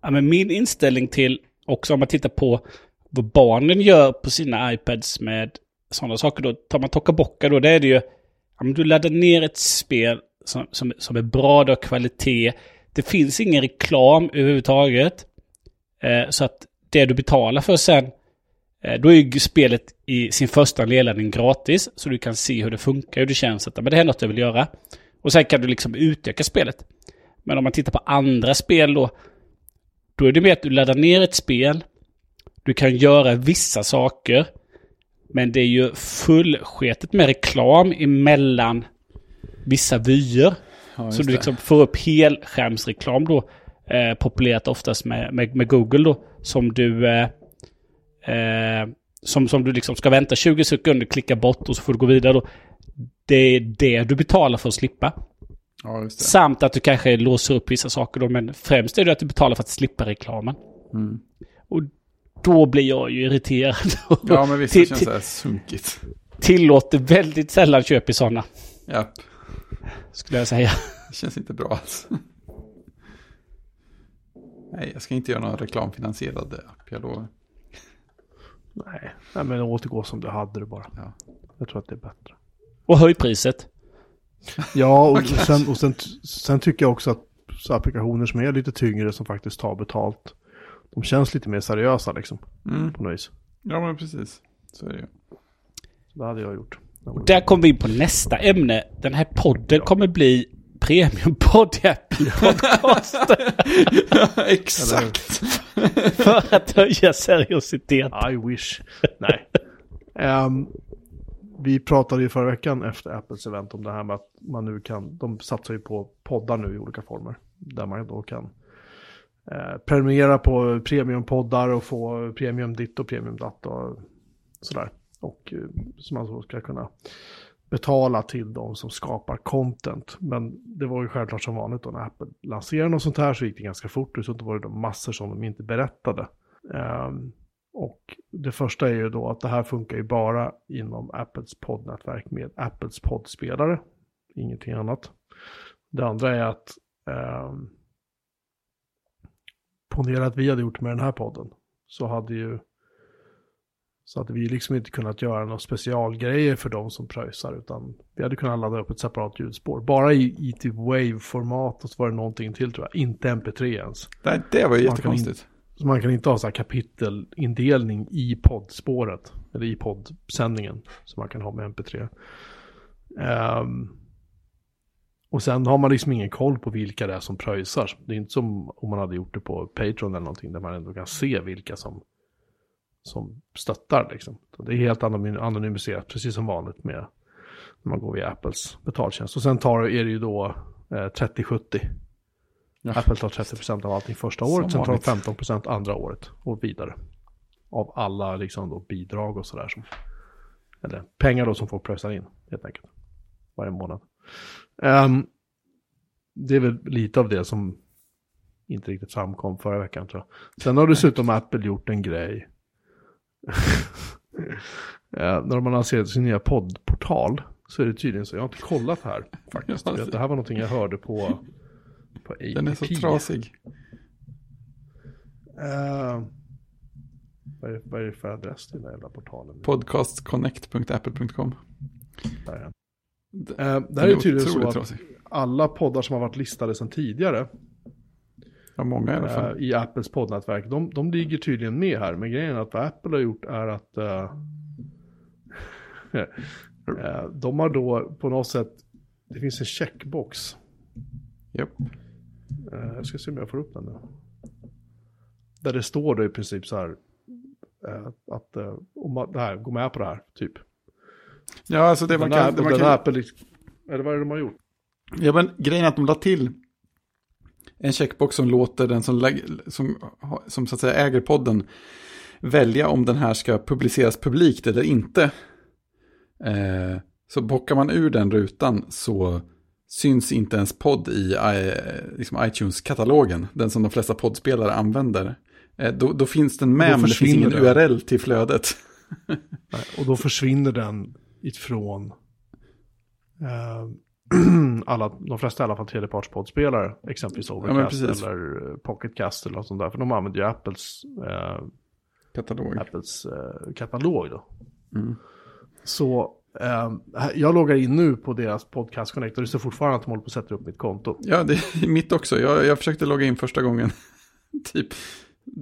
Ja, men min inställning till, också om man tittar på vad barnen gör på sina iPads med sådana saker då, tar man Tokaboka då, det är det ju, Om du laddar ner ett spel som, som, som är bra, det har kvalitet, det finns ingen reklam överhuvudtaget. Eh, så att det du betalar för sen, eh, då är ju spelet i sin första nedladdning gratis, så du kan se hur det funkar, hur det känns, att men det här är något jag vill göra. Och sen kan du liksom utöka spelet. Men om man tittar på andra spel då, då är det mer att du laddar ner ett spel. Du kan göra vissa saker. Men det är ju fullsketet med reklam emellan vissa vyer. Ja, så du liksom får upp helskärmsreklam då. Eh, populärt oftast med, med, med Google då. Som du... Eh, eh, som, som du liksom ska vänta 20 sekunder, klicka bort och så får du gå vidare då. Det är det du betalar för att slippa. Ja. Samt att du kanske låser upp vissa saker då, men främst är det att du betalar för att slippa reklamen. Mm. Och då blir jag ju irriterad. <laughs> Ja, men vissa Till- känns så här sunkigt. Tillåter väldigt sällan köp i sådana, Ja, skulle jag säga. det känns inte bra alls. Nej, jag ska inte göra någon reklamfinansierad app, jag lovar. Nej, Nej men återgå som du hade det bara. Ja. Jag tror att det är bättre. Och höj priset. Ja, och, <laughs> sen, och sen, sen tycker jag också att så applikationer som är lite tyngre som faktiskt tar betalt, de känns lite mer seriösa liksom, Mm. på något vis. Ja, men precis. Så är det ju. Så det hade jag gjort. Och där kommer vi in på nästa ämne. Den här podden kommer bli premiumpodd i Apple Podcast. <laughs> Exakt. <laughs> <laughs> för att höja seriositet. I wish. Nej. Ehm, vi pratade ju förra veckan efter Apples event om det här med att man nu kan, de satsar ju på poddar nu i olika former. Där man då kan eh, prenumerera på premiumpoddar och få premium ditt och premium datt och sådär. Och eh, som man ska kunna betala till de som skapar content. Men det var ju självklart som vanligt då när Apple lanserade något sånt här så gick det ganska fort och så var det då massor som de inte berättade. Um, och det första är ju då att det här funkar ju bara inom Apples poddnätverk med Apples poddspelare. Ingenting annat. Det andra är att um, ponera att vi hade gjort med den här podden. Så hade ju så hade vi liksom inte kunnat göra några specialgrejer för de som pröjsar utan vi hade kunnat ladda upp ett separat ljudspår. Bara i, i typ wave-format och så var det någonting till tror jag. Inte mp3 ens. Nej, det var ju jättekonstigt. Så man kan inte ha så här kapitelindelning i poddspåret. Eller i poddsändningen. Som man kan ha med MP3. Ehm, och sen har man liksom ingen koll på vilka det är som pröjsar. Det är inte som om man hade gjort det på Patreon eller någonting. Där man ändå kan se vilka som, som stöttar liksom. Så det är helt anonym, anonymiserat. Precis som vanligt med när man går via Apples betaltjänst. Och sen tar, är det ju då eh, 30-70. Ja. Apple tar 30% av allting första året, sen tar de vanligt. 15% andra året och vidare. av alla liksom då bidrag och sådär. Som, eller pengar då som folk pröjsar in helt enkelt. Varje månad. Ehm, det är väl lite av det som inte riktigt framkom förra veckan tror jag. Sen har dessutom Apple gjort en grej. <laughs> Eh, när de har lanserat sin nya poddportal så är det tydligen så, jag har inte kollat här faktiskt. Ja, det här var någonting jag hörde på, på APP. Den är så trasig. Eh, vad, är, vad är det för adress till den här jävla portalen? Podcastconnect.apple.com. Där är den. D- Eh, det här är tydligen så att trasig. alla poddar som har varit listade sedan tidigare Ja, många i alla fall. eh, i Apples poddnätverk, de, de ligger tydligen med här. Men grejen är att vad Apple har gjort är att eh, <laughs> de har då på något sätt, det finns en checkbox. Japp. Eh, jag ska se om jag får upp den nu. Där det står då i princip så här, eh, att om man, det här, gå med på det här, typ. Ja, alltså det man den kan... här, Det man den kan Apple, eller vad är det de har gjort? Ja, men grejen är att de la till en checkbox som låter den som, som, som så att säga äger podden välja om den här ska publiceras publikt eller inte. Eh, så bockar man ur den rutan så syns inte ens podd i eh, liksom iTunes-katalogen, den som de flesta poddspelare använder. Eh, då, då finns den med, men det finns ingen den. URL till flödet. <laughs> Nej, och då försvinner den ifrån eh, <clears throat> alla, de flesta i alla fall tredjepartspoddspelare, exempelvis Overcast precis. eller eh, Pocketcast eller något sånt där. För de använder ju Apples, eh, Katalog. Apples eh, katalog då. Mm. Så eh, jag loggar in nu på deras podcast connect och det står fortfarande att de håller på att sätta upp mitt konto. Ja, det är mitt också. Jag, jag försökte logga in första gången. <laughs> typ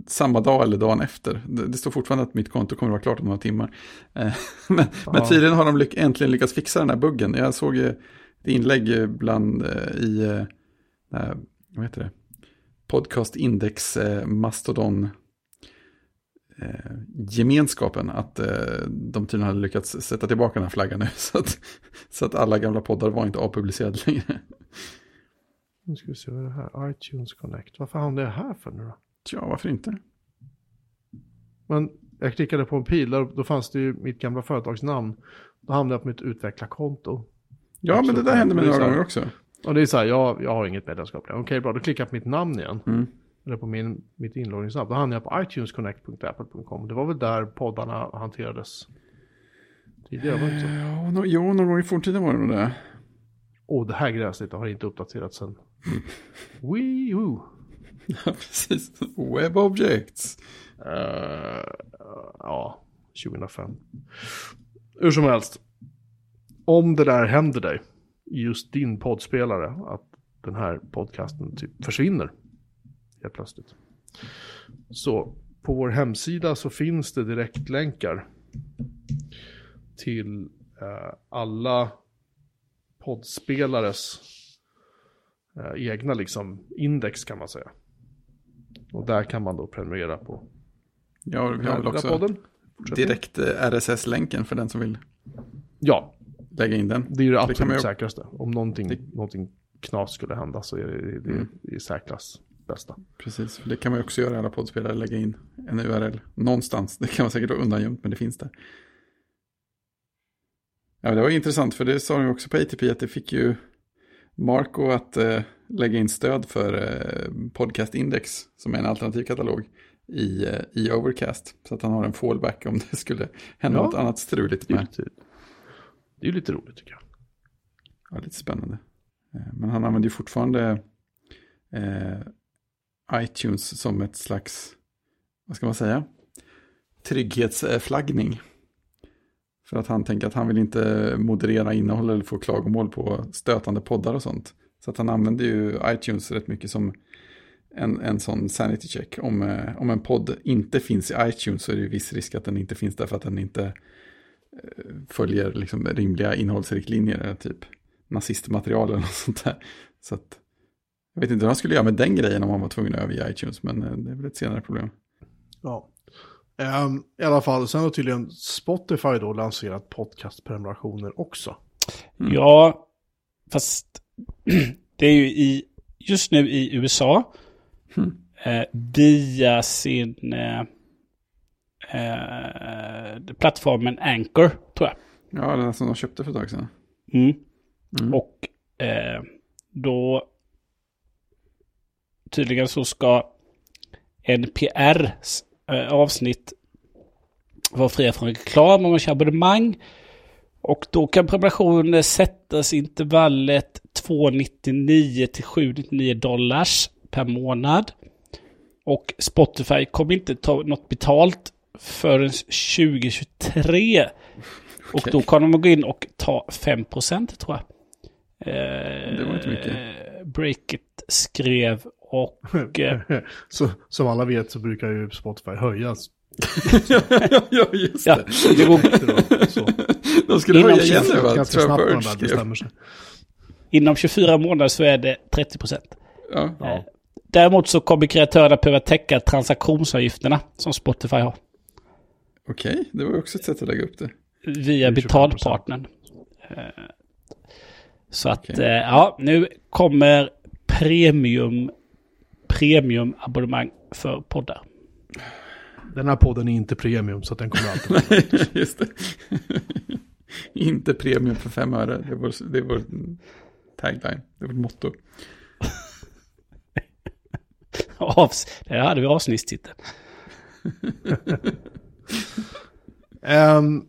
samma dag eller dagen efter. Det, det står fortfarande att mitt konto kommer att vara klart om några timmar. Eh, <laughs> men, men Ja. tydligen har de lyck, äntligen lyckats fixa den här buggen. Jag såg eh, ett inlägg eh, bland i, eh, vad heter det? Podcast Index eh, Mastodon eh, gemenskapen att eh, de tydligen hade lyckats sätta tillbaka den här flaggan nu. <laughs> Så att, så att alla gamla poddar var inte avpublicerade längre. Nu ska vi se vad det här, iTunes Connect. Varför hamnade jag här för nu då? Tja, varför inte? Men jag klickade på en pil, där, då fanns det ju mitt gamla företagsnamn. Då hamnade jag på mitt utvecklarkonto. Ja, men det där hände mig några gånger också. Och det är så här, jag, jag har inget medlemskap längre. Okej, bra, då klickar jag på mitt namn igen. Mm. Eller på min, mitt inloggningsnamn. Då hamnade jag på itunesconnect.apple.com. Det var väl där poddarna hanterades tidigare, var det inte så? Ja, no, jo, någon gång i forntiden var det nog det. Och det här gränssnittet har inte uppdaterats sen. <laughs> Wii U. <laughs> Ja, precis. Web Objects. Uh, ja, 2005. Hur som helst. Om det där händer dig, just din poddspelare, att den här podcasten typ försvinner helt plötsligt. Så på vår hemsida så finns det direktlänkar till eh, alla poddspelares eh, egna liksom index kan man säga. Och där kan man då prenumerera på Ja, vi har väl också direkt eh, RSS-länken för den som vill Ja, lägga in den. det är ju det absolut ju- säkraste. Om någonting, Det- någonting knas skulle hända så är det det, Mm. det är säkrast bästa. Precis, för det kan man ju också göra i alla poddspelare, lägga in en URL någonstans. Det kan man säkert vara undangömt, men det finns där. Ja, det var intressant, för det sa de också på ATP att det fick ju Marco att eh, lägga in stöd för eh, Podcast Index, som är en alternativ katalog, i, eh, i Overcast. Så att han har en fallback om det skulle hända Ja. något annat struligt Det är, med. lite, det är lite roligt tycker jag. Ja, lite spännande. Eh, Men han använder ju fortfarande eh, iTunes som ett slags, vad ska man säga, trygghetsflaggning. För att han tänker att han vill inte moderera innehåll eller få klagomål på stötande poddar och sånt. Så att han använder ju iTunes rätt mycket som en, en sån sanity check. Om, eh, om en podd inte finns i iTunes så är det ju viss risk att den inte finns där för att den inte eh, följer liksom rimliga innehållsriktlinjer. Eh, typ nazistmaterial eller <laughs> något sånt där. Så att, jag vet inte vad han skulle göra med den grejen om han var tvungen att överge iTunes, men det är väl ett senare problem. Ja. Ehm, I alla fall, sen har tydligen Spotify då lanserat podcastprenumerationer också. Mm. Ja, fast <clears throat> det är ju i, just nu i USA Mm. eh, via sin eh, eh, plattformen Anchor, tror jag. Ja, den som de köpte för ett tag sedan. Mm. Mm. Och eh, då tydligen så ska NPR avsnitt vara fria från reklam om man kör abonnemang. Och då kan prenumerationen sättas i intervallet 2,99 till 7,99 dollars per månad. Och Spotify kommer inte ta något betalt förrän 2023. Och då kommer de gå in och ta 5% tror jag. Eh, Det var inte mycket. Breakit skrev och... eh, <laughs> Så, som alla vet så brukar ju Spotify höjas. ja, <laughs> ja, just ja, det. det går, Så, De skulle Inom höja igen nu va? ganska snabbt när de bestämmer sig. inom 24 månader så är det 30%. Ja. Ja. Däremot så kommer kreatörerna behöva täcka transaktionsavgifterna som Spotify har. Okej, det var ju också ett sätt att lägga upp det. Via Det är 25%. betalpartnern. Eh, Så att, eh, ja, nu kommer premium premiumabonnemang för poddar. Den här podden är inte premium så att den kommer alltid vara <laughs> Just det. <laughs> Inte premium för fem öre. Det är vår, det är vår tagline. Det är vårt motto. <laughs> Avs Där hade vi avsnittstiteln. Ehm,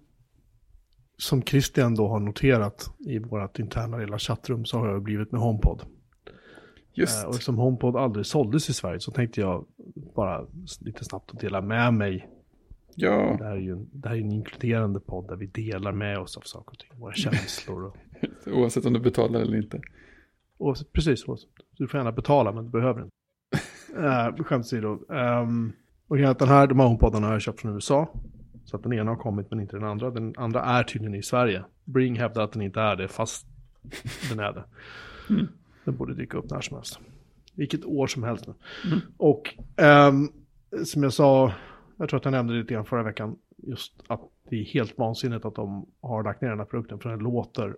som Christian då har noterat i vårt interna lilla chattrum så har jag blivit med HomePod. Just. Eh, och som HomePod aldrig såldes i Sverige så tänkte jag bara lite snabbt att dela med mig. Ja, Det här är ju en, det här är en inkluderande podd där vi delar med oss av saker och ting. Våra <laughs> känslor och, oavsett om du betalar eller inte. och precis så. Du får gärna betala men du behöver inte. Uh, <laughs> skämt åsido. Um, och den här, de här HomePodarna har jag köpt från USA. Så att den ena har kommit men inte den andra. Den andra är tydligen i Sverige. Bring hävdar att den inte är det fast den är det. Den borde dyka upp när som helst. Vilket år som helst nu. Och ehm, som jag sa, jag tror att jag nämnde det lite grann förra veckan, just att det är helt vansinnigt att de har lagt ner den här produkten för den låter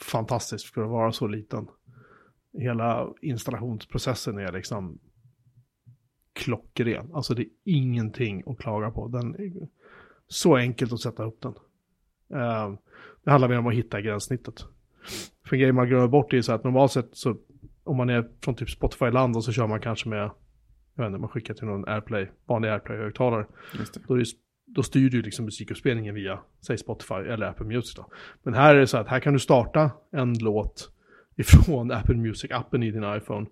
fantastiskt för att vara så liten. Hela installationsprocessen är liksom klockren. Alltså det är ingenting att klaga på. Den är så enkelt att sätta upp den. Ehm, det handlar mer om att hitta gränssnittet. För en grej man glömmer bort är så att normalt sett så om man är från typ Spotify-land och så kör man kanske med, jag vet inte, man skickar till någon AirPlay, vanlig AirPlay-högtalare. Då, det, då styr du liksom musikuppspelningen via, säg Spotify eller Apple Music då. Men här är det så att här kan du starta en låt ifrån <laughs> Apple Music-appen i din iPhone.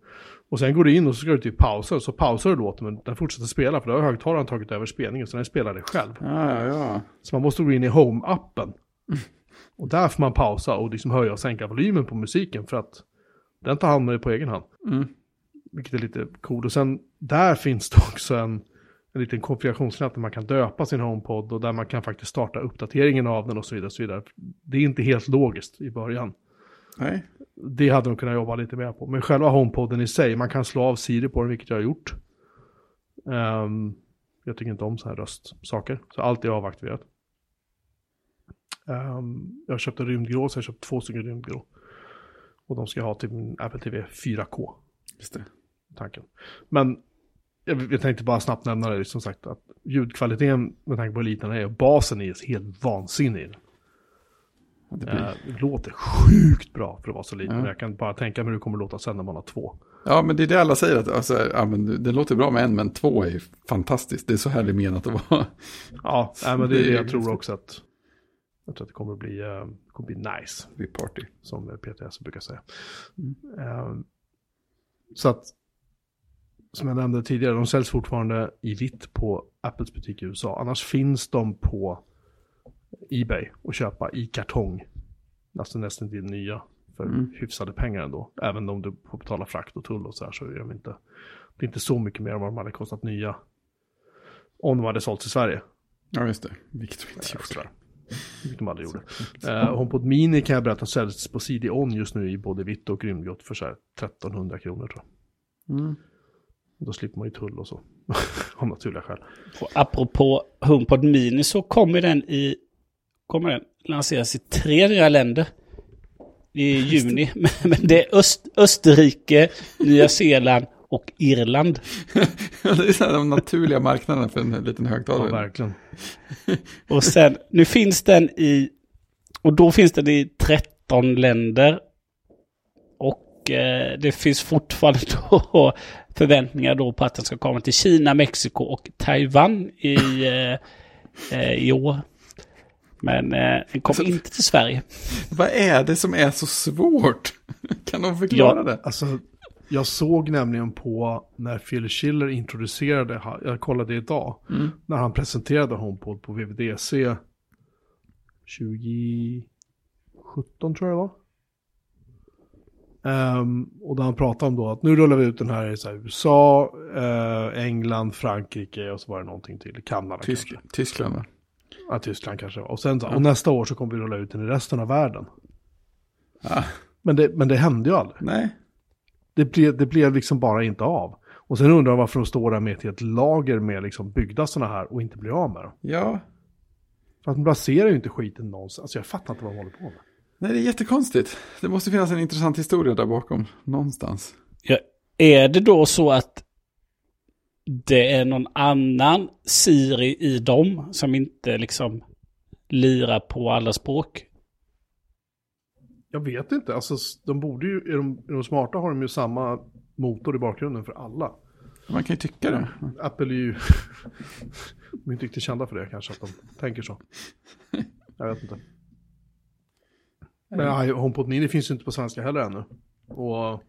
Och sen går du in och så ska du typ pausa, så pausar du låten men den fortsätter spela för då har högtalaren tagit över spelningen så den spelar det själv. Ja, ja, ja. Så man måste gå in i Home-appen. <laughs> Och där får man pausa och liksom höja och sänka volymen på musiken för att den tar hand om det på egen hand. Mm. Vilket är lite coolt. Och sen där finns det också en, en liten konfigurationsknapp där man kan döpa sin HomePod och där man kan faktiskt starta uppdateringen av den och så vidare. Och så vidare. Det är inte helt logiskt i början. Nej. Det hade de kunnat jobba lite mer på. Men själva HomePoden i sig, man kan slå av Siri på den, vilket jag har gjort. Ehm, jag tycker inte om så här röstsaker, så allt är avaktiverat. Um, jag köpte rymdgrå, så jag köpte två stycken rymdgrå. Och de ska jag ha till min Apple TV 4K, Just det. tanken. Men jag, jag tänkte bara snabbt nämna det, som sagt, att ljudkvaliteten med tanke på hur liten den är, och basen är helt vansinnig. Det blir... Eh, låter sjukt bra för att vara så liten. Ja. Jag kan bara tänka mig hur det kommer låta sen när man har två. Ja, men det är det alla säger. Att, alltså, ja, men det låter bra med en, men två är fantastiskt. Det är så här det är menat att vara. Ja, nej, men det är det jag tror också att jag tror att det kommer att bli, eh, kommer bli nice, är party. som PTS brukar säga. Eh, så att, som jag nämnde tidigare, de säljs fortfarande i vitt på Apples butik i USA. Annars finns de på Ebay och köpa i kartong. Alltså nästan till nya för Mm. hyfsade pengar ändå. Även om du får betala frakt och tull och så här så är de inte, det är inte så mycket mer än vad de hade kostat nya. Om de hade sålts i Sverige. Ja, just det. Vilket de inte Ja, gjorde. Vilket de aldrig gjorde. Uh, HomePod Mini kan jag berätta säljs på CD-ON just nu i både vitt och rymdgrått för så här 1300 kronor tror jag. Mm. Då slipper man ju tull och så. <laughs> Av naturliga skäl. Och apropå HomePod Mini så kommer den i... Kommer den lanseras i tre nya länder. I juni. Men- <laughs> Men det är Öst, Österrike, Nya Zeeland och Irland. <laughs> det är så här de naturliga marknaderna för en liten Ja, högtalare. verkligen. <laughs> Och sen, nu finns den i, och då finns den i 13 länder. Och eh, det finns fortfarande <laughs> då förväntningar då på att den ska komma till Kina, Mexiko och Taiwan i, eh, eh, i år. Men eh, den kommer Alltså- inte till Sverige. Vad är det som är så svårt? Kan de förklara Ja. det? Alltså, jag såg nämligen på när Phil Schiller introducerade, jag kollade idag, Mm. när han presenterade HomePod på VVDC 2017 tror jag det var. Ehm, och där han pratade om då att nu rullar vi ut den här i så här USA, eh, England, Frankrike och så var det någonting till, Kanada Tysk, kanske. Tyskland va? Ja, Tyskland kanske. Och, sen, så- och nästa år så kommer vi rulla ut den i resten av världen. Ah, Men det, men det hände ju aldrig. nej. Det blev, det blev liksom bara inte av. Och sen undrar jag varför de står där med ett helt lager med liksom byggda sådana här och inte blir av med dem. Ja, För att de placerar ju inte skiten någonstans. Alltså jag fattar inte vad de håller på med. nej det är jättekonstigt. Det måste finnas en intressant historia där bakom, någonstans. Ja, är det då så att det är någon annan Siri i dem som inte liksom lirar på alla språk? Jag vet inte, alltså de borde ju, är de, är de smarta har de ju samma motor i bakgrunden för alla. Man kan ju tycka det. Apple är ju, <laughs> de är inte riktigt kända för det kanske, att de tänker så. Jag vet inte. Men HomePod Mini finns ju inte på svenska heller ännu. Och,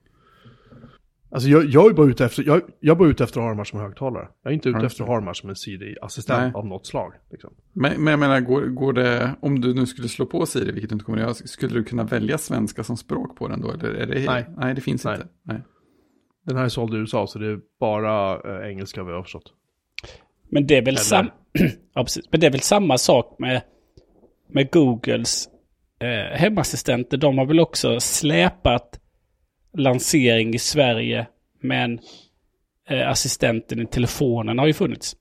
alltså jag, jag är bara ute efter, jag, jag är bara ute efter att ha de här som högtalare. Jag är inte ute Ja. efter att ha de här som en CD-assistent Nej. av något slag. Liksom. Men, men jag menar, går, går det, om du nu skulle slå på Siri, vilket du inte kommer att göra, skulle du kunna välja svenska som språk på den då? Eller är det, Nej. nej, det finns Nej. inte. Nej. Den här är såld i USA så det är bara eh, engelska vi har förstått. Men det är väl, sam <clears throat> ja. Men det är väl samma sak med, med Googles eh, hemassistenter. De har väl också släpat lansering i Sverige. Men eh, assistenten i telefonen har ju funnits.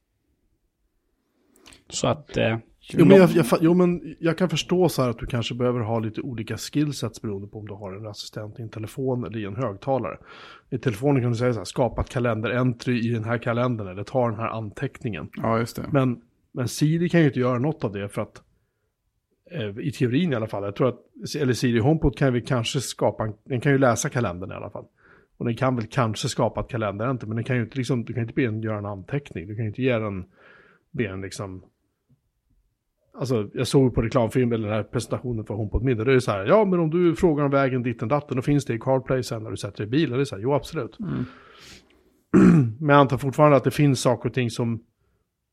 Så att... Eh, Jo men jag, jag, jo men jag kan förstå så här att du kanske behöver ha lite olika skillsets beroende på om du har en assistent i en telefon eller i en högtalare. I telefonen kan du säga så här, skapa ett kalenderentry i den här kalendern eller ta den här anteckningen. Ja, just det. Men, men Siri kan ju inte göra något av det för att i teorin i alla fall, jag tror att, eller Siri HomePod kan vi kanske skapa, en, den kan ju läsa kalendern i alla fall. Och den kan väl kanske skapa ett kalenderenter, men den kan ju inte liksom, du kan inte be den göra en anteckning, du kan ju inte ge den, be den liksom, alltså jag såg på reklamfilm eller den här presentationen för HomePod Mini, det är ju så här, ja men om du frågar om vägen ditten datten, då finns det i CarPlay sen när du sätter dig i bilen, det är så här, jo absolut. Mm. <clears throat> Men jag antar fortfarande att det finns saker och ting som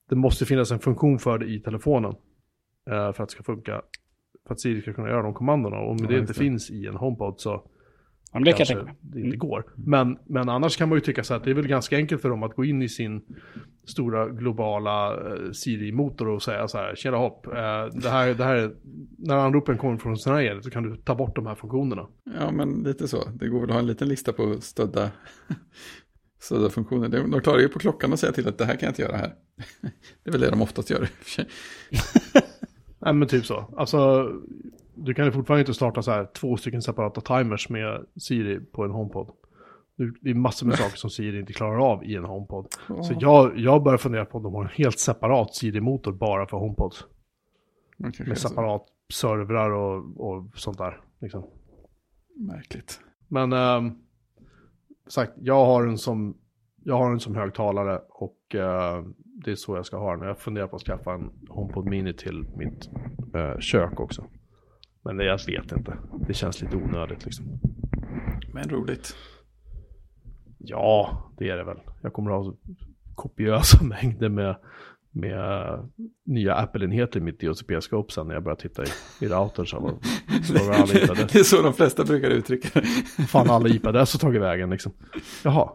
det måste finnas en funktion för det i telefonen. Eh, för att det ska funka. För att Siri ska kunna göra de kommandona. Och om Ja, det inte det. finns i en HomePod så ja, det kan kanske mig. det inte Mm. går. Men, men annars kan man ju tycka så att det är väl ganska enkelt för dem att gå in i sin stora globala eh, Siri-motor och säga så här, tjena hopp, eh, det här, det här är, när anropen kommer från här så kan du ta bort de här funktionerna. Ja, men lite så. Det går väl att ha en liten lista på stödda, <laughs> stödda funktioner. De de klarar ju på klockan att säga till att det här kan jag inte göra här. <laughs> Det är väl det de oftast gör i och för sig. Nej men typ så. Alltså, du kan ju fortfarande inte starta så här två stycken separata timers med Siri på en HomePod. Det är massor med saker som Siri inte klarar av i en HomePod. Så jag, jag börjar fundera på om de har en helt separat Siri-motor bara för kanske är Med så separat servrar och, och sånt där. Liksom. Märkligt. Men ähm, sagt, jag har en som, jag har en som högtalare och äh, det är så jag ska ha den. Jag funderar på att skaffa en HomePod Mini till mitt äh, kök också. Men det, jag vet inte. Det känns lite onödigt liksom. Men roligt. Ja, det är det väl. Jag kommer att ha kopiösa <laughs> mängder med, med äh, nya Apple-enheter i mitt DHCP-skåp sen när jag börjar titta i, i slår alla. <laughs> Det är så de flesta brukar uttrycka det. Fan alla IP-adresser tagit vägen liksom. Jaha,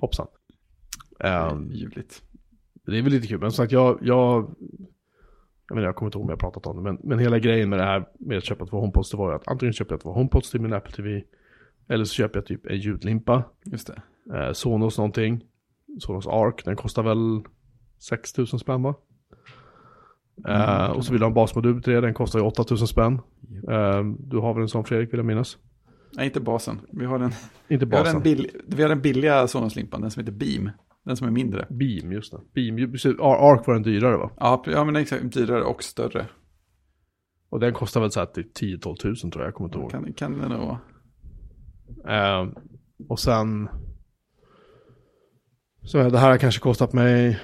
hoppsan. Ehm, Ljuvligt. Det är väl lite kul, men som sagt jag, jag, jag menar jag kommer inte ihåg om jag pratat om det, men, men hela grejen med det här med att köpa två HomePods, det var ju att antingen köper jag två HomePods till min Apple TV, eller så köper jag typ en ljudlimpa, Just det. eh, Sonos någonting, Sonos Arc, den kostar väl 6000 spänn va? Eh, och så vill du ha en basmodul till det, den kostar ju 8000 spänn. Eh, du har väl en sån Fredrik vill jag minnas? Nej, inte basen. Vi har den, Inte vi har basen. den, bill, vi har den billiga Sonos-limpan, den som heter Beam. Den som är mindre. Beam, just det. Beam, ju- precis. Ar- Arc var den dyrare va? Ja, ja men exakt. Dyrare och större. Och den kostar väl så här till 10-12 tusen tror jag, jag kommer inte ihåg. Kan, kan det nog vara. Eh, och sen... Så det här har kanske kostat mig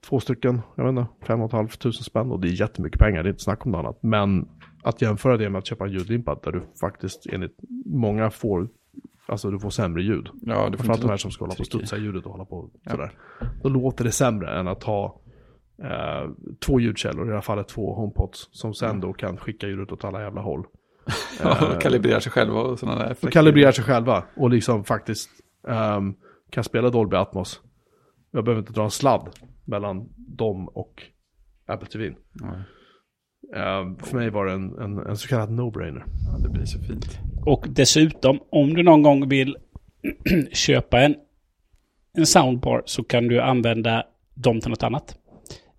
två stycken, jag vet inte, fem och ett halvt tusen spänn. Och det är jättemycket pengar, det är inte snack om något annat. Men att jämföra det med att köpa en ljudlimpa där du faktiskt enligt många får, alltså du får sämre ljud. Ja, du får inte de här som ska hålla på och studsa ljudet och hålla på Ja. sådär. Då låter det sämre än att ha eh, två ljudkällor, i det här fallet två HomePods, som sen då kan skicka ljudet åt alla jävla håll. <laughs> Ja, och kalibrerar sig själva och sådana där Och kalibrerar sig själva och liksom faktiskt ehm, kan spela Dolby Atmos. Jag behöver inte dra en sladd mellan dem och Apple TV. Ehm, för mig var det en, en, en så kallad no-brainer. ja, det blir så fint. Och dessutom, om du någon gång vill <clears throat> köpa en, en soundbar så kan du använda dem till något annat.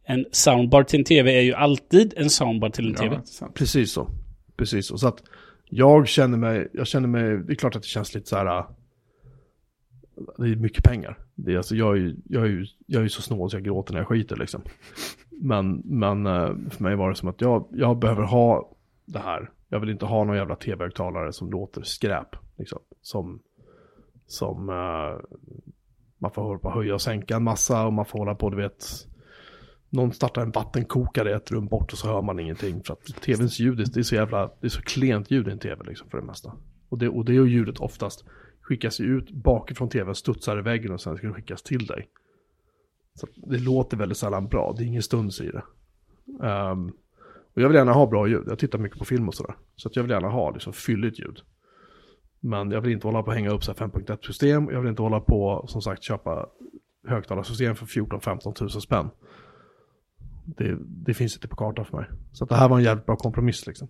En soundbar till en tv är ju alltid en soundbar till en Ja, tv. Precis så. Precis så. Så att jag känner mig, jag känner mig, det är klart att det känns lite så här. äh, Det är mycket pengar. Det är alltså, jag, är, ju- jag, är jag är ju så snål så jag gråter när jag skiter liksom. Men, men eh, för mig var det som att jag, jag behöver ha det här. Jag vill inte ha någon jävla tv-högtalare som låter skräp. Liksom. Som, som uh, man får hålla på att höja och sänka en massa och man får hålla på, du vet, någon startar en vattenkokare i ett rum bort och så hör man ingenting. För att tvns ljud, det är så jävla, det är så klent ljud i en tv liksom för det mesta. Och det, och det är ljudet oftast skickas ju ut bakifrån tvn, studsar i väggen och sen ska det skickas till dig. Så det låter väldigt sällan bra, det är ingen stuns i det. Ehm, och jag vill gärna ha bra ljud, jag tittar mycket på film och sådär. Så att jag vill gärna ha liksom fylligt ljud. Men jag vill inte hålla på att hänga upp så här 5.1 system, jag vill inte hålla på som sagt köpa högtalarsystem för 14-15 tusen spänn det, det finns inte på kartan för mig. Så att det här var en jävligt bra kompromiss liksom.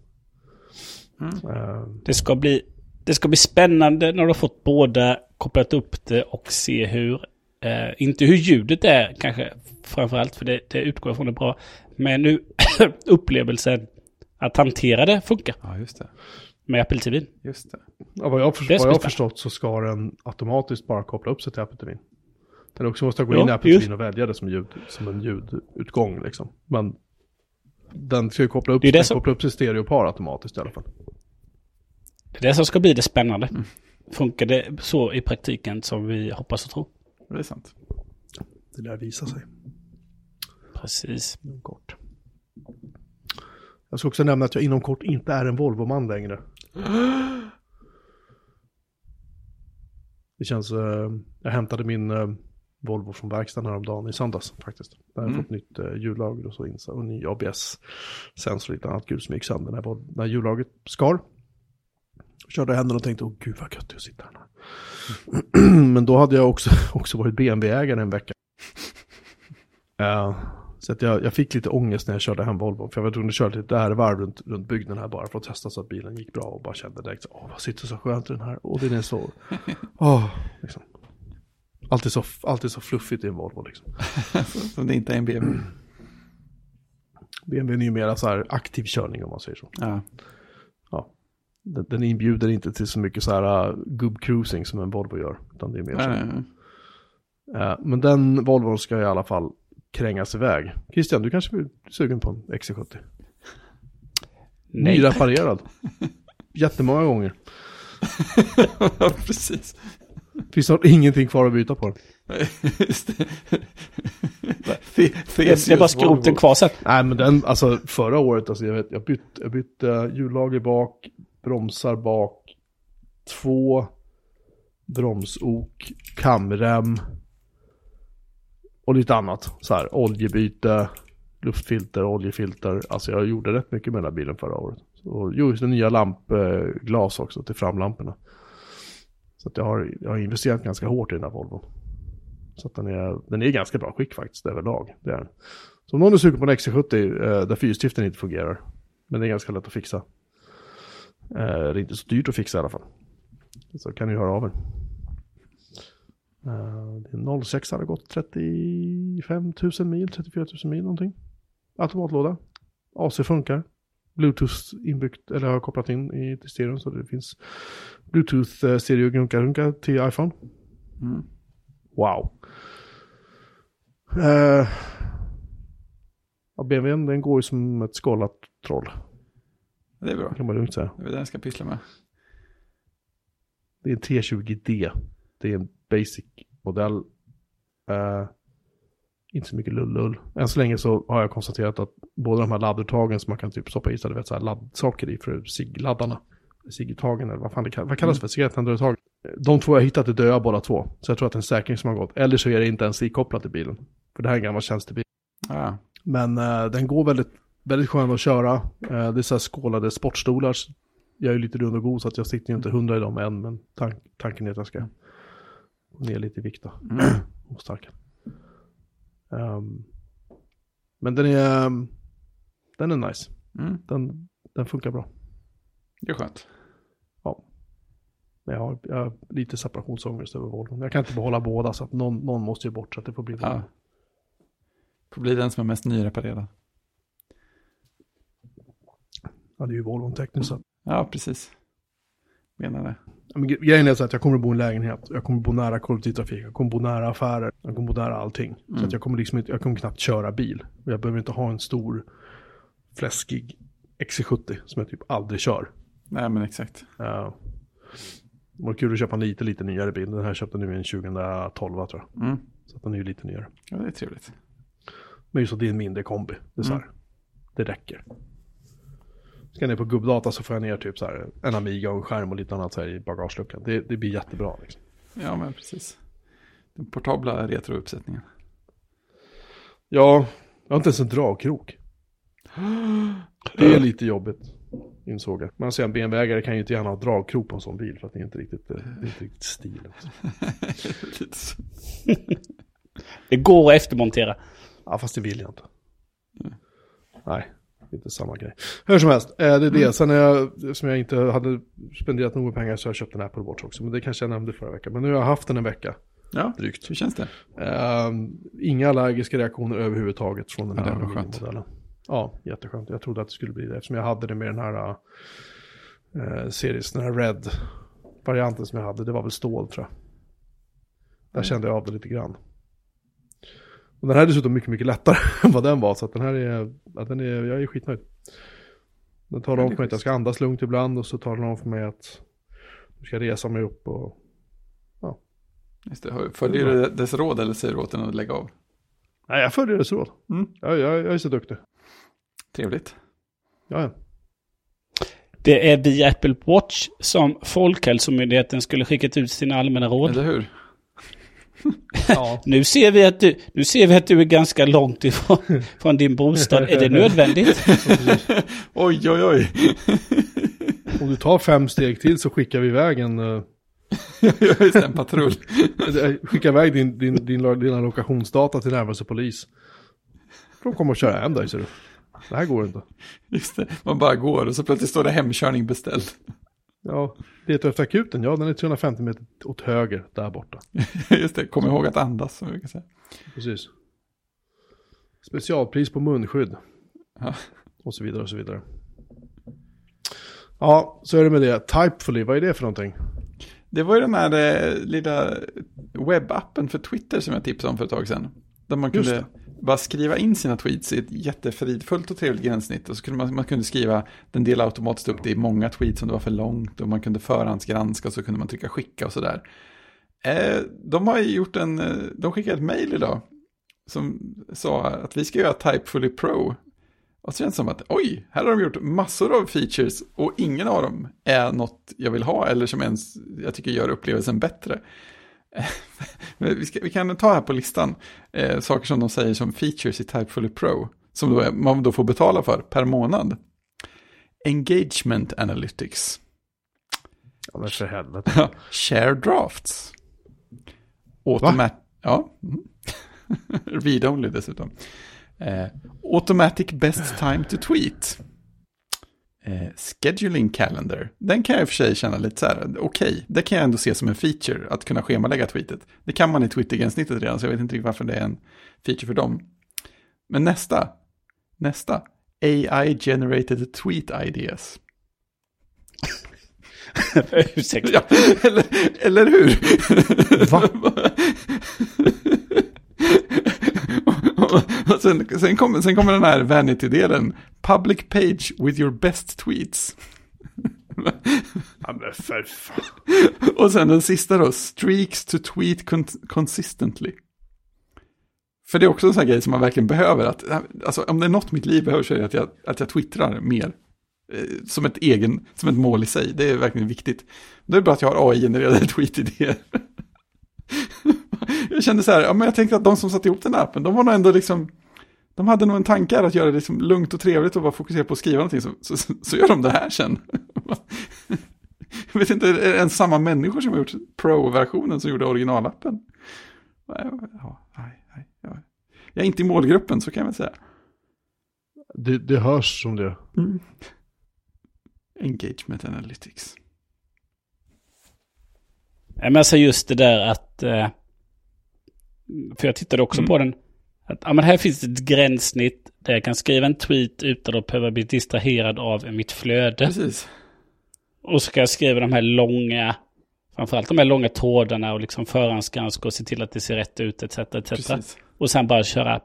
Mm. Eh, Det ska bli, det ska bli spännande när du har fått båda, kopplat upp det och se hur, eh, inte hur ljudet är kanske framförallt, för det, det utgår från är bra, men nu <coughs> upplevelsen att hantera det funkar Ja, just det. med Apple TV. Just det. ja, vad jag, har först- Det är vad jag förstått så ska den automatiskt bara koppla upp sig till Apple TV. Den också måste gå Ja, in i Apple. TV och välja det som, ljud, som en ljudutgång liksom. Men den ska ju koppla upp, Det är det som- koppla upp sig stereopar automatiskt i alla fall. Det är det som ska bli det spännande. Mm. Funkar det så i praktiken som vi hoppas och tror? Det är sant. Det lär visa sig Precis. inom kort. Jag ska också nämna att jag inom kort inte är en Volvo-man längre. Det känns, eh, jag hämtade min eh, Volvo från verkstaden häromdagen i söndags faktiskt. Där har jag Mm. fått nytt eh, hjullager och så in, och ny ABS-sensor och lite annat gul som gick sönder när, när hjullaget skar. Körde händerna och tänkte, åh gud vad gött det är att sitta här. <clears throat> Men då hade jag också, <laughs> också varit BMW-ägare en vecka. <laughs> Eh, så att jag, jag fick lite ångest när jag körde hem Volvo. För jag var tvungen att köra lite där varv runt, runt bygden här bara för att testa så att bilen gick bra. Och bara kände direkt åh vad sitter så skönt i den här. Och den är så, <laughs> åh, liksom. Alltid så, alltid så fluffigt i en Volvo liksom. Som det inte är en BMW. BMW är ju mera så här aktiv körning om man säger så. Ja. Den, inbjuder inte till så mycket så här uh, gubb-cruising som en Volvo gör. Utan det är mer så. Nej, nej. Eh, men den Volvon ska i alla fall krängas iväg. Christian, du kanske blir sugen på en XC70? Nej. Nyreparerad. Jättemånga gånger. ja, <laughs> precis. Finns snart ingenting kvar att byta på den. Just det. Det, det är bara skroten kvar sen. Nej men den, alltså förra året, alltså jag vet, jag bytte, jag bytte hjullager bak, bromsar bak, två bromsok, kamrem och lite annat. Så här, oljebyte, luftfilter, oljefilter. Alltså jag gjorde rätt mycket med den här bilen förra året. Och jo, det nya lampglas också till framlamporna. Så att jag har, jag har investerat ganska hårt i den här Volvon. Så att den är, den är i ganska bra skick faktiskt överlag. Det är den. Så om någon är sugen på en XC70 eh, där fyrstiften inte fungerar, men det är ganska lätt att fixa. Eh, det är inte så dyrt att fixa i alla fall. Så kan ni höra av er. Eh, det är 06 hade gått 35 000 mil, 34 000 mil någonting. Automatlåda. AC funkar. Bluetooth inbyggt, eller har kopplat in i till stereon så det finns Bluetooth eh, stereo gunka runka till iPhone. Mm. Wow. Uh, ja, BMWn den går ju som ett skalat troll, Det är bra. kan man lugnt säga. Det är det jag ska pyssla med. Det är en 320D. Det är en basic modell. Eh, inte så mycket lull-lull. Än så länge så har jag konstaterat att båda de här ladduttagen som man kan typ stoppa i så, vet, så här laddsaker i för SIG-laddarna. SIG-uttagen eller vad fan det kallas, vad kallas det för? Cigaretthändaruttag. De två jag hittat är döda båda två. Så jag tror att det är en säkring som har gått. Eller så är det inte ens ikopplat i bilen. För det här är en gammal tjänstebil. Ja, Men eh, den går väldigt, väldigt skön att köra. Eh, det är så här skålade sportstolar. Jag är ju lite rund och god så att jag sitter ju inte hundra i dem än. Men tank, tanken är att jag ska gå ner lite i vikt då. Mm. <clears throat> Och starka. Ehm, men den är, ehm, den är nice. Mm. Den, den funkar bra. Det är skönt. Men jag har, jag har lite separationsångest över Volvo. Jag kan inte behålla båda så att någon, någon måste ju bort så att det får bli Ja. Får bli den som är mest nyreparerad. Ja, är ju Volvo tekniskt sett. Ja, precis. Menar det. Ja, Men gre- grejen är så att jag kommer bo i en lägenhet. Jag kommer bo nära kollektivtrafik. Jag kommer bo nära affärer. Jag kommer bo nära allting. Så Mm. att jag kommer liksom inte, jag kommer knappt köra bil. Och jag behöver inte ha en stor fläskig XC70 som jag typ aldrig kör. Nej, men exakt. Uh, det var kul att köpa en lite, lite nyare bil. Den här köpte nu en 2012 tror jag. Mm. Så att den är ju lite nyare. Ja, det är trevligt. Men just att det är en mindre kombi. Det är så här. Mm. Det räcker. Ska ner på gubbdata så får jag ner typ så här en Amiga och en skärm och lite annat så här i bagageluckan. Det, det blir jättebra liksom. Ja, men precis. Den portabla retrouppsättningen. Ja, jag har inte ens en dragkrok. Det är lite jobbigt, insåg jag. Man ser en BMW-ägare kan ju inte gärna ha dragkrok på en sån bil för att det är inte riktigt, det är inte riktigt <laughs> så. Det går att eftermontera. Ja, fast det vill jag inte. Nej, inte samma grej. Hur som helst, eh, det är det. Sen är jag, som jag inte hade spenderat nog med pengar så har jag köpt en Apple Watch också. Men det kanske jag nämnde förra veckan. Men nu har jag haft den en vecka, Ja, drygt. hur känns det? Ehm, inga allergiska reaktioner överhuvudtaget från den här Ja, skönt. modellen. Ja, jätteskönt. Jag trodde att det skulle bli det eftersom jag hade det med den här uh, series, den här Red-varianten som jag hade. Det var väl stål tror jag. Där Mm. kände jag av det lite grann. Och den här är dessutom mycket, mycket lättare <laughs> än vad den var. Så att den här är, ja, den är, jag är skitnöjd. Den talar Ja, om för mig att jag ska andas lugnt ibland och så talar den om för mig att jag ska resa mig upp och Just det. Följer du dess råd eller säger du åt den att lägga av? Nej, jag följer dess råd. Mm. Jag, jag, jag är så duktig. Trevligt. Ja, ja. Det är via Apple Watch som Folkhälsomyndigheten skulle skickat ut sina allmänna råd. Eller hur? <laughs> ja. Nu ser vi att du, nu ser vi att du är ganska långt ifrån från din bostad. Är det <laughs> nödvändigt? <laughs> oj, oj, oj. Om du tar fem steg till så skickar vi iväg en... Uh, Just det, en patrull. skickar iväg din, din, din, dina lokationsdata till närmaste polis. De kommer att köra hem dig, ser du. Det här går inte. Just det, man bara går och så plötsligt står det hemkörning beställd. Ja, letar efter akuten? Ja, den är 350 meter åt höger, där borta. <laughs> Just det, kom ihåg att andas. Som vi kan säga. Precis. Specialpris på munskydd. Ja. Och så vidare och så vidare. Ja, så är det med det. Typefully, vad är det för någonting? Det var ju den här eh, lilla webbappen för Twitter som jag tipsade om för ett tag sedan. Där man kunde bara skriva in sina tweets i ett jättefridfullt och trevligt gränssnitt. Och så kunde man, man kunde skriva, den delade automatiskt upp det i många tweets om det var för långt. Och man kunde förhandsgranska och så kunde man trycka skicka och sådär. Eh, de har ju gjort en, eh, de skickade ett mail idag. Som sa att vi ska göra Typefully Pro. Och så känns det som att oj, här har de gjort massor av features och ingen av dem är något jag vill ha eller som ens jag tycker gör upplevelsen bättre. Vi, ska, vi kan ta här på listan eh, saker som de säger som features i Typefully Pro. Som då man då får betala för per månad. Engagement Analytics. Ja, men för helvete. Share drafts. Automat... Ja. Mm. <laughs> Read only dessutom. Eh, automatic best time to tweet. Eh, scheduling calendar. Den kan jag i och för sig känna lite så här, okej, det kan jag ändå se som en feature, att kunna schemalägga tweetet. Det kan man i Twitter-gränssnittet redan, så jag vet inte riktigt varför det är en feature för dem. Men nästa, nästa, AI generated tweet ideas. <laughs> Ursäkta. Ja, eller, eller hur? Va? <laughs> och sen, sen, kommer, sen kommer den här vanity-delen. Public page with your best tweets. Ja, men för fan. Och sen den sista då, streaks to tweet con- consistently. För det är också en sån här grej som man verkligen behöver. Att, alltså, om det är något mitt liv behöver så är det att jag, att jag twittrar mer. Eh, Som ett, egen, som ett mål i sig. Det är verkligen viktigt. Då är det bra att jag har AI-genererade <laughs> tweetidéer. <laughs> jag kände så här, ja, men jag tänkte att de som satte ihop den här appen, de var nog ändå liksom, de hade nog en tanke att göra det liksom lugnt och trevligt och bara fokusera på att skriva någonting, så, så, så, gör de det här sen. <laughs> jag vet inte, är det ens samma människor som har gjort pro-versionen som gjorde originalappen? Ja, nej, nej, ja. Jag är inte i målgruppen, så kan jag väl säga. Det, det hörs som det. Engagement Analytics. Men alltså just det där att... eh, För jag tittade också Mm. på den. Att, ja, men här finns ett gränssnitt där jag kan skriva en tweet utan att behöva bli distraherad av mitt flöde. Precis. Och så ska jag skriva de här långa, framförallt de här långa trådarna och liksom förhandsgranska och se till att det ser rätt ut etc. etc. Precis. Och sen bara köra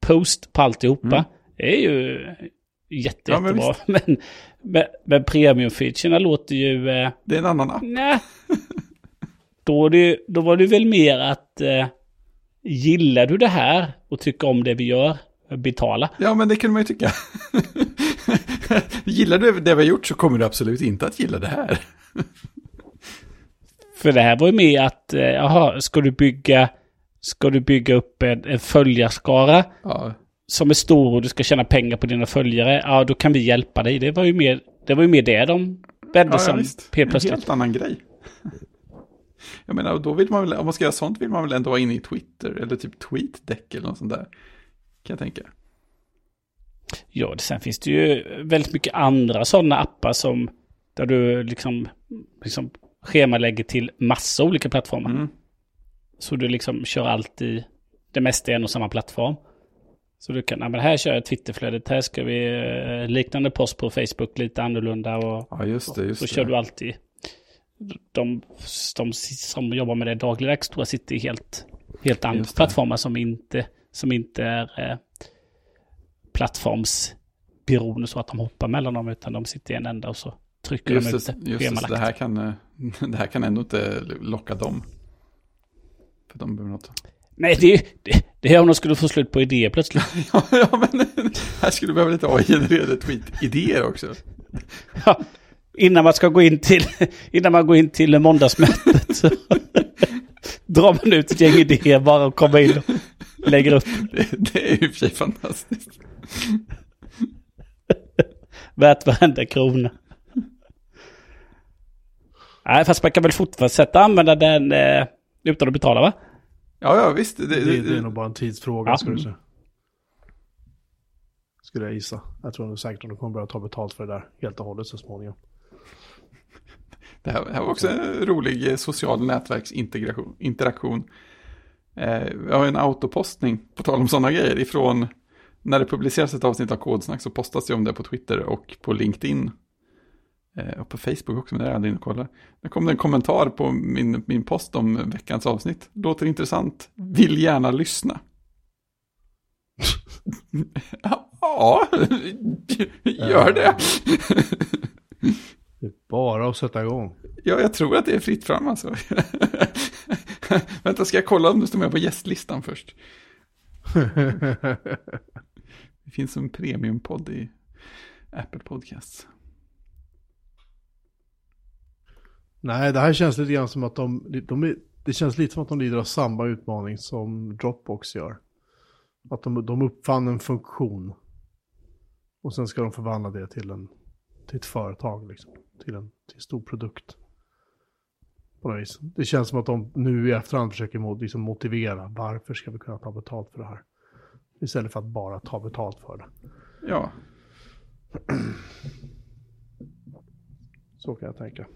post på alltihopa. Mm. Det är ju jätte, Ja, men jättebra. <laughs> Men, men, men premium-featurerna låter ju... Eh, Det är en annan app. nej. Då, <laughs> det, då var det väl mer att eh, gillar du det här och tycker om det vi gör, betala. Ja, men det kunde man ju tycka. <laughs> Gillar du det vi har gjort så kommer du absolut inte att gilla det här. För det här var ju med att, eh, jaha, ska du bygga, ska du bygga upp en, en följarskara Ja, som är stor och du ska tjäna pengar på dina följare, ja då kan vi hjälpa dig. Det var ju mer det, var ju mer det de vände ja, ja som helt En plötsligt. helt annan grej. Jag menar, då vill man väl, om man ska göra sånt vill man väl ändå vara inne i Twitter eller typ TweetDeck eller något sånt där. Kan jag tänka. Ja, sen finns det ju väldigt mycket andra sådana appar som där du liksom, liksom schemalägger till massa olika plattformar. Mm. Så du liksom kör allt i det mesta i en och samma plattform. Så du kan, ja men här kör jag Twitterflödet, här ska vi eh, liknande post på Facebook lite annorlunda och Ja, just det, just så det. kör du alltid. De, de som jobbar med det dagligdags tror jag sitter i helt, helt andra Just plattformar som inte, som inte är eh, plattformsberoende så att de hoppar mellan dem utan de sitter i en enda och så trycker de ut Just det just schemalagt. det här kan, eh, <laughs> det här kan ändå inte locka dem. För de behöver något. Nej, det, det, det är om de skulle få slut på idéer plötsligt. <laughs> Ja, men här skulle du behöva lite AI-genererade tweet-idéer också. Ja, innan man ska gå in till, <laughs> innan man går in till måndagsmötet så <laughs> drar man ut ett gäng idéer bara och kommer in och lägger upp. Det, det är ju för sig fantastiskt. <laughs> Värt varenda krona. Nej, fast man kan väl fortsätta använda den eh, utan att betala va? Ja, ja, visst. Det, Det, det, det är nog bara en tidsfråga, Ja. skulle du säga. Skulle jag gissa. Jag tror nog säkert att de kommer börja ta betalt för det där helt och hållet så småningom. Det här, det här var också en rolig eh, social nätverksinteraktion. Interaktion. Eh, jag har en autopostning, på tal om sådana grejer, ifrån när det publiceras ett avsnitt av Kodsnack så postas det om det på Twitter och på LinkedIn. Eh, och på Facebook också, men det är jag aldrig inne och kollar. Det kom det en kommentar på min, min post om veckans avsnitt. Låter intressant, vill gärna lyssna. <laughs> ja, gör det. Eh. Det är bara att sätta igång. Ja, jag tror att det är fritt fram alltså. <laughs> Vänta, ska jag kolla om du står med på gästlistan först? <laughs> Det finns en premiumpodd i Apple Podcasts. Nej, det här känns lite grann som att de, de det känns lite som att de lider av samma utmaning som Dropbox gör. Att de, de uppfann en funktion. Och sen ska de förvandla det till, en, till ett företag, liksom. Till en, till en stor produkt. På något vis. Det känns som att de nu i efterhand försöker liksom motivera varför ska vi kunna ta betalt för det här. Istället för att bara ta betalt för det. Ja, Så kan jag tänka.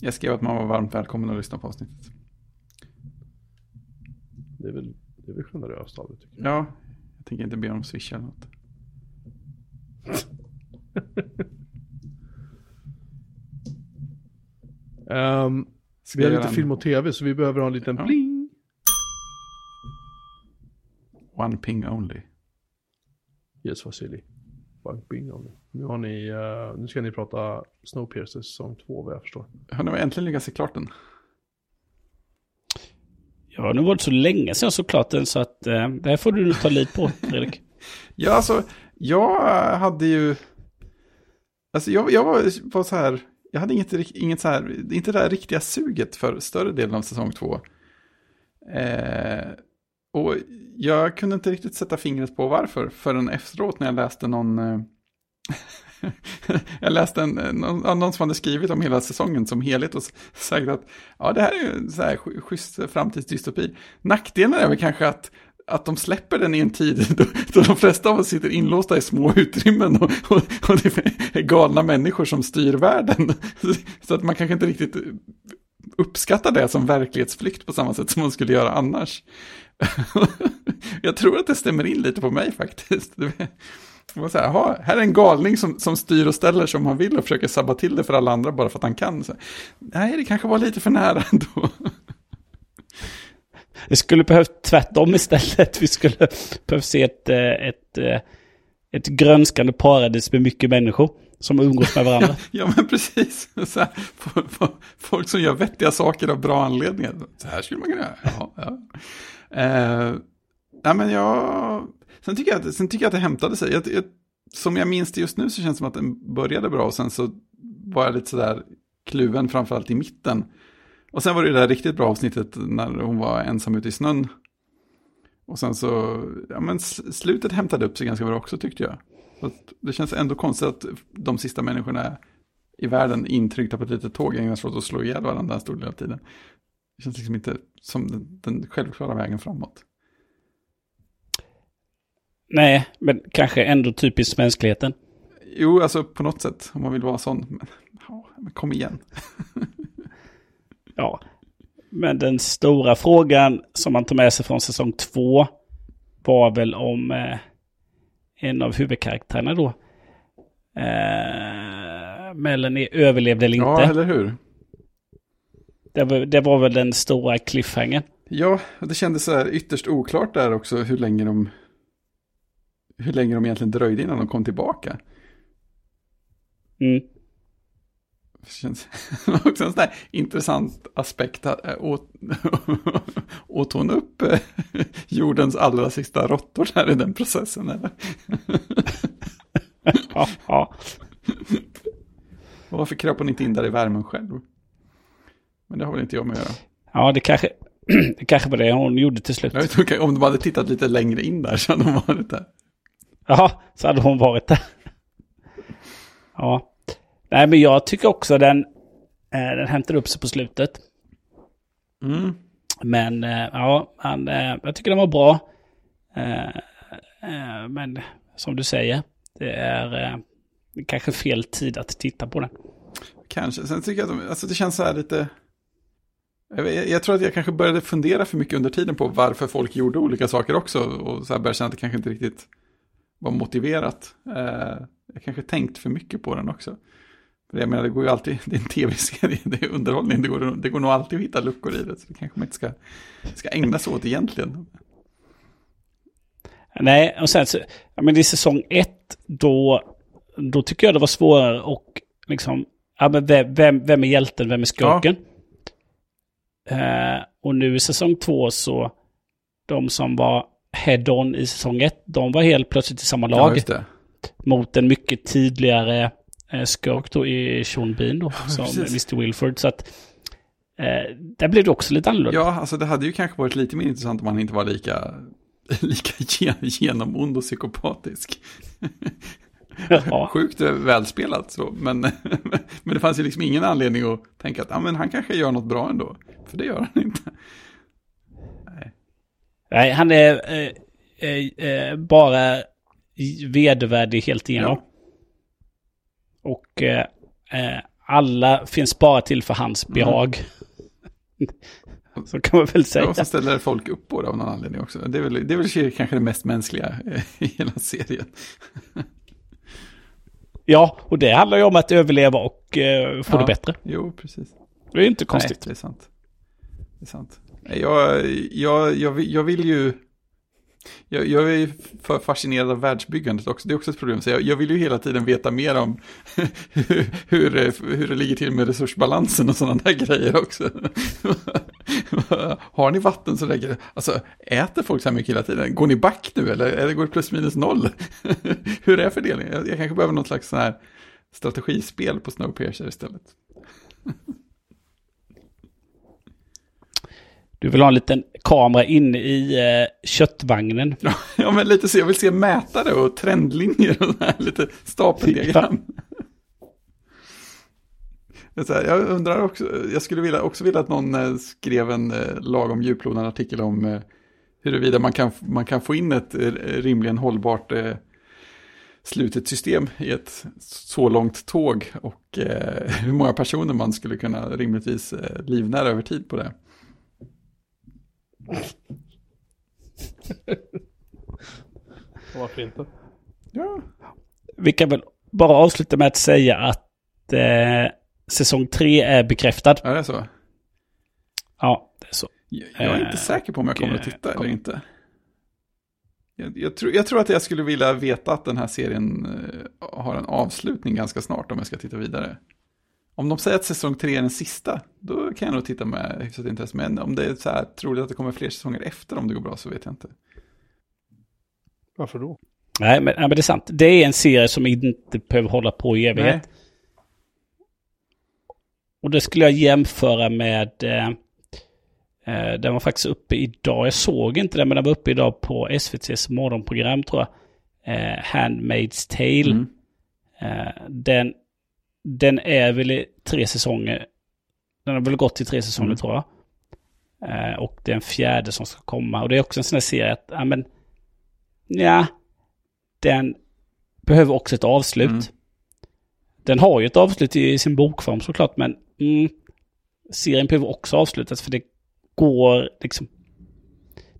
Jag skrev att man var varmt välkommen att lyssna på avsnittet. Det är väl, det är väl generöst av det tycker jag. Ja, Jag tänker inte be om swish eller något. <laughs> Um, Ska vi har lite film och tv så vi behöver ha en liten Ja. pling. One ping only. Yes, Vasili. Bing, om det. Nu har ni, eh, nu ska ni prata Snowpiercer säsong två vad jag förstår. Har ni äntligen lyckats se klart den? Ja, nu var det så länge sedan jag såg klart den så att eh, det här får du nog ta lite på, <laughs> Fredrik. Ja, alltså, jag hade ju... Alltså, jag, jag var, var så här... Jag hade inget, inget så här, inte det där riktiga suget för större delen av säsong två. Eh, och jag kunde inte riktigt sätta fingret på varför, förrän efteråt när jag läste någon... Eh, <laughs> jag läste en, eh, någon, någon som hade skrivit om hela säsongen som helhet och sagt att ja, det här är ju en så här schysst framtidsdystopi. Nackdelen är väl kanske att att de släpper den i en tid <laughs> då, då de flesta av oss sitter inlåsta i små utrymmen och, och, och det är galna människor som styr världen. Så att man kanske inte riktigt uppskattar det som verklighetsflykt på samma sätt som man skulle göra annars. <laughs> Jag tror att det stämmer in lite på mig faktiskt. Man så här, här är en galning som, som styr och ställer som han vill och försöker sabba till det för alla andra bara för att han kan. Så, nej, det kanske var lite för nära ändå. <laughs> Det skulle behövt tvärtom istället. Vi skulle behövt se ett, eh, ett, eh, ett grönskande paradis med mycket människor som umgås med varandra. <laughs> Ja, men precis. Så här, f- folk som gör vettiga saker av bra anledningar. Så här skulle man kunna göra. Ja, ja. Eh, nej, men jag... Sen tycker jag att, sen tycker jag att det hämtade sig. Jag, jag, som jag minns det just nu så känns det som att den började bra och sen så var jag lite sådär kluven framförallt i mitten. Och sen var det ju det där riktigt bra avsnittet när hon var ensam ute i snön. Och sen så, ja men slutet hämtade upp sig ganska bra också tyckte jag. Att det känns ändå konstigt att de sista människorna i världen intryckta på ett litet tåg ägnar sig åt att slå ihjäl varandra en stor del av tiden. Det känns liksom inte som den, den självklara vägen framåt. Nej, men kanske ändå typiskt mänskligheten. Jo, alltså på något sätt, om man vill vara sån. Men, ja, men kom igen. <laughs> Ja. Men den stora frågan som man tar med sig från säsong två var väl om eh, en av huvudkaraktärerna då. Eh, Melanie överlevde eller inte. Ja, eller hur? det, var, det var väl den stora cliffhangern. Ja, och det kändes så här ytterst oklart där också hur länge de hur länge de egentligen dröjde innan de kom tillbaka. Mm. Det känns <laughs> också en sån där intressant aspekt. att, äh, Åt, <laughs> åt hon upp äh, <laughs> jordens allra sista råttor där i den processen? Eller? Ja, ja. Varför kröp hon inte in där i värmen själv? Men det har väl inte jag med att göra. ja det, kanske, <clears throat> det kanske var det hon gjorde till slut. Vet inte, om de hade tittat lite längre in där så hade de varit där. Ja, så hade hon varit där. Ja. Nej, men jag tycker också den, eh, den hämtar upp sig på slutet. Mm. Men eh, ja, han, eh, jag tycker den var bra. Eh, eh, men som du säger, det är eh, kanske fel tid att titta på den. Kanske. Sen tycker jag att de, alltså det känns så här lite... Jag, jag tror att jag kanske började fundera för mycket under tiden på varför folk gjorde olika saker också. Och så här började känna att det kanske inte riktigt var motiverat. Jag kanske tänkt för mycket på den också. Jag menar, det går ju alltid, <laughs> det är en tv-serie, det är underhållning, det går, det går nog alltid att hitta luckor i det. Så det kanske man inte ska, ska ägna sig åt egentligen. Nej, och sen så, ja, men i säsong ett, då, då tycker jag det var svårare och liksom, ja men vem, vem, vem är hjälten, vem är skurken? Eh, och nu i säsong två så, de som var head-on i säsong ett, de var helt plötsligt i samma Ja, lag det. mot en mycket tydligare skurk då i Sean Bean då, som precis. Mr. Wilford. Så att, eh, där blev det också lite annorlunda. Ja, alltså det hade ju kanske varit lite mer intressant om han inte var lika, <laughs> lika gen- genomond och psykopatisk. Ja. <laughs> Sjukt välspelat så, men, <laughs> men det fanns ju liksom ingen anledning att tänka att ah, men han kanske gör något bra ändå. För det gör han inte. Nej, han är eh, eh, eh, bara vedervärdig helt igenom. Och eh, eh, alla finns bara till för hans behag. <laughs> Så kan man väl säga. Och så ställer folk upp på det av någon anledning också. Det är väl, det är väl kanske det mest mänskliga i hela serien. Ja, och det handlar ju om att överleva och eh, få Ja. det bättre. Jo, precis. Det är ju inte konstigt. Nej, det är sant. Det är sant. Jag, jag, jag, vill- jag vill ju... Jag, jag är för fascinerad av världsbyggandet också. Det är också ett problem. Så jag, jag vill ju hela tiden veta mer om <laughs> hur, hur, hur det ligger till med resursbalansen och sådana där grejer också. <laughs> Har ni vatten så räcker det? Alltså, äter folk så här mycket hela tiden? Går ni back nu eller, eller går det plus minus noll? <laughs> hur är fördelningen? Jag, jag kanske behöver något slags sån här strategispel på Snowpiercer istället. Du vill ha en liten kamera inne i eh, köttvagnen. <laughs> Ja, men lite så. Jag vill se mätare och trendlinjer och här, lite stapeldiagram. <laughs> Så här, Jag undrar också, jag skulle vilja, också vilja att någon eh, skrev en eh, lagom djuplodande artikel om eh, huruvida man kan, man kan få in ett eh, rimligen hållbart eh, slutet system i ett så långt tåg och eh, <laughs> hur många personer man skulle kunna rimligtvis eh, livnära över tid på det. Varför inte? Ja, Vi kan väl bara avsluta med att säga att eh, säsong tre är bekräftad. är det så? Ja, det är så. Jag jag är inte Eh, säker på om jag kommer att eh, titta kom- eller inte. Jag, jag, tror, jag tror att jag skulle vilja veta att den här serien eh, har en avslutning ganska snart om jag ska titta vidare. Om de säger att säsong tre är den sista, då kan jag nog titta med hyfsat intresse. Men om det är så här troligt att det kommer fler säsonger efter om det går bra så vet jag inte. Varför då? Nej men, nej, men det är sant. Det är en serie som inte behöver hålla på i evighet. Nej. Och det skulle jag jämföra med... Eh, eh, den var faktiskt uppe idag. Jag såg inte den, men den var uppe idag på SVTs morgonprogram tror jag. Eh, Handmaid's Tale. Mm. Eh, den, den är väl i tre säsonger. Den har väl gått i tre säsonger Mm. tror jag. Eh, och det är en fjärde som ska komma. Och det är också en sån här serie att, ja men, ja, den behöver också ett avslut. Mm. Den har ju ett avslut i sin bokform såklart, men mm, serien behöver också avslutas för det går liksom...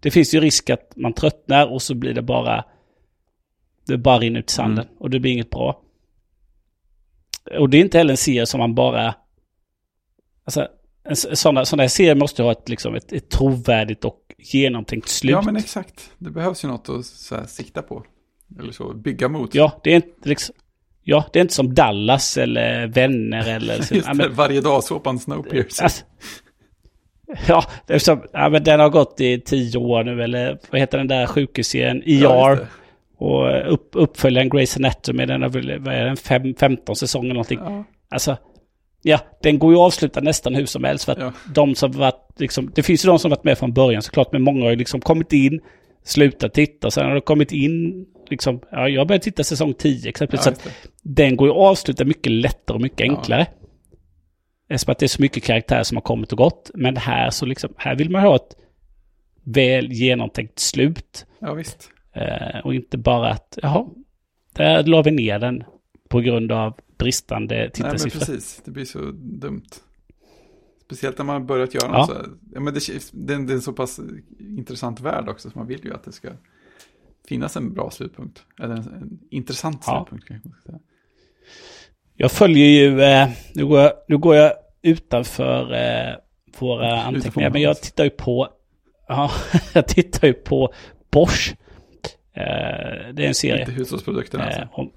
Det finns ju risk att man tröttnar och så blir det bara... Det bara rinner ut i sanden och det blir inget bra. Och det är inte heller en serie som man bara... Alltså, sådana, sådana här serier måste ha ett, liksom, ett, ett trovärdigt och genomtänkt slut. Ja, men exakt. Det behövs ju något att så här, sikta på. Eller så, bygga mot. Ja, det är inte liksom... Ja, det är inte som Dallas eller Vänner eller... Så, <laughs> Just ja, det, men, varje dag såpan Snowpiercer. alltså, ja, det är som, ja, men den har gått i tio år nu, eller vad heter den där sjukhusserien? Ja, ER. det. Och upp, uppföljaren Grey's Anatomy, den har väl, vad är den, fem, 15 säsonger någonting. Ja. Alltså, ja, den går ju att avsluta nästan hur som helst. För att Ja. de som varit, liksom, det finns ju de som varit med från början såklart, men många har ju liksom kommit in, slutat titta, sen har det kommit in, liksom, ja, jag började titta säsong 10 exempelvis. Ja, så att den går ju att avsluta mycket lättare och mycket enklare. Eftersom att det är så mycket karaktärer som har kommit och gått. Men här så liksom, här vill man ha ett väl genomtänkt slut. ja, visst. Eh, och inte bara att, jaha, där la vi ner den på grund av bristande Nej, men tittarsiffror. precis. Det blir så dumt. Speciellt när man har börjat göra Ja. något så här. Ja, men det, det, det är en så pass intressant värld också, så man vill ju att det ska finnas en bra slutpunkt. Eller en, en intressant Ja. slutpunkt ska säga. Jag följer ju, eh, nu, går jag, nu går jag utanför eh, våra anteckningar, men jag tittar ju på, <laughs> ja, jag tittar ju på Bosch. Eh, det är en serie. Inte hushållsprodukterna Eh, alltså. om...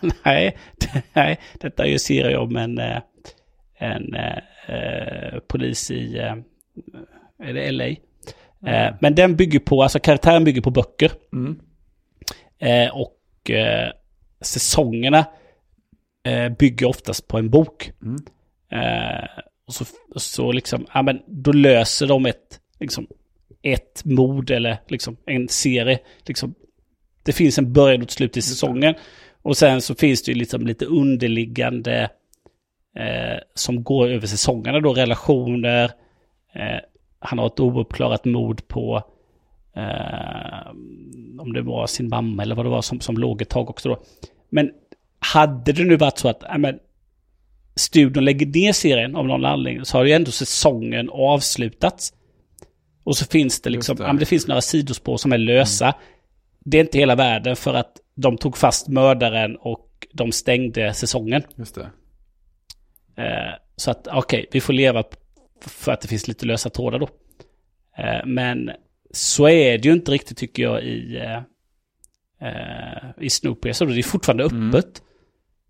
<laughs> nej, <laughs> nej, detta är ju en serie om en, eh, en eh, eh, polis i, eh, är det LA? Eh, men den bygger på, alltså karaktären bygger på böcker. Mm. Eh, och eh, säsongerna eh, bygger oftast på en bok. Mm. Eh, och så, så liksom, ja men då löser de ett, liksom, ett mord eller liksom en serie. Liksom, det finns en början och ett slut i säsongen. Och sen så finns det ju liksom lite underliggande eh, som går över säsongerna då, relationer. Eh, han har ett ouppklarat mord på eh, om det var sin mamma eller vad det var som, som låg ett tag också då. Men hade det nu varit så att, ja, men, studion lägger ner serien av någon anledning så har ju ändå säsongen avslutats. Och så finns det liksom, det. ja, men det finns några sidospår som är lösa. Det är inte hela världen för att de tog fast mördaren och de stängde säsongen. Just det. Eh, så att okej, vi får leva för att det finns lite lösa trådar då. Eh, men så är det ju inte riktigt tycker jag i, eh, eh, i Snoopy. Så det är fortfarande öppet. Mm.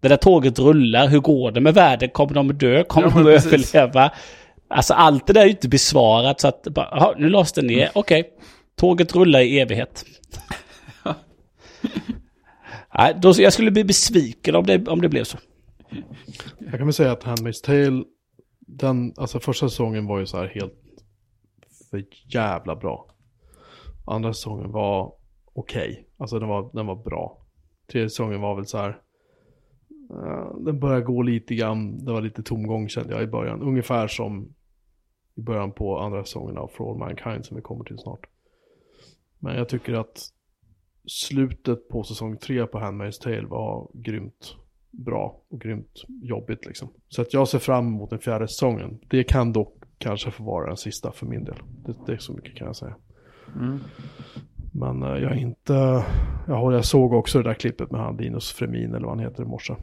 Det där tåget rullar, hur går det med världen? Kommer de att dö? Kommer Ja, de att precis. överleva? Alltså allt det där är ju inte besvarat så att bara, aha, nu lades det Mm. ner, okej. Tåget rullar i evighet. <laughs> Nej, då, jag skulle bli besviken om det, om det blev så. Jag kan väl säga att Handmaid's Tale, den, alltså första säsongen var ju så här helt för jävla bra. Andra säsongen var okej, alltså den var, den var bra. Tredje säsongen var väl så här, eh, den började gå lite grann, det var lite tomgång kände jag i början. Ungefär som i början på andra säsongen av For All Mankind som vi kommer till snart. Men jag tycker att slutet på säsong tre på Handmaid's Tale var grymt bra och grymt jobbigt liksom. Så att jag ser fram emot den fjärde säsongen. Det kan dock kanske få vara den sista för min del. Det, det är så mycket kan jag säga. Mm. Men eh, jag är inte, jag, jag såg också det där klippet med han Linus Fremin eller vad han heter i morse.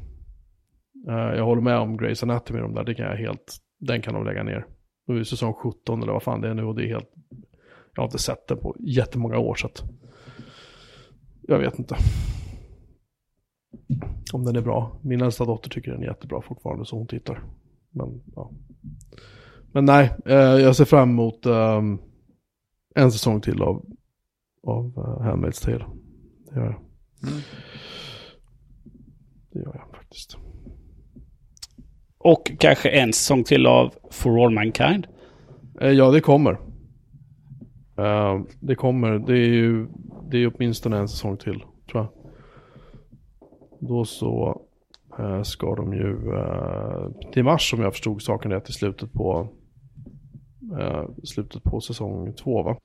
Eh, jag håller med om Grey's Anatomy, de där, det kan jag helt, den kan de lägga ner. Nu är det säsong 17 eller vad fan det är nu och det är helt, jag har inte sett den på jättemånga år så att jag vet inte. Om den är bra. Min äldsta dotter tycker den är jättebra fortfarande så hon tittar. Men ja. Men nej, eh, jag ser fram emot ehm, en säsong till av, av uh, Handmaid's Tale. Det gör jag. Mm. Det gör jag faktiskt. Och kanske en säsong till av For All Mankind. Eh, ja, det kommer. Eh, det kommer. Det är ju det är åtminstone en säsong till, tror jag. Då så eh, ska de ju eh, till mars, om jag förstod saken rätt, i slutet på slutet på säsong två, va?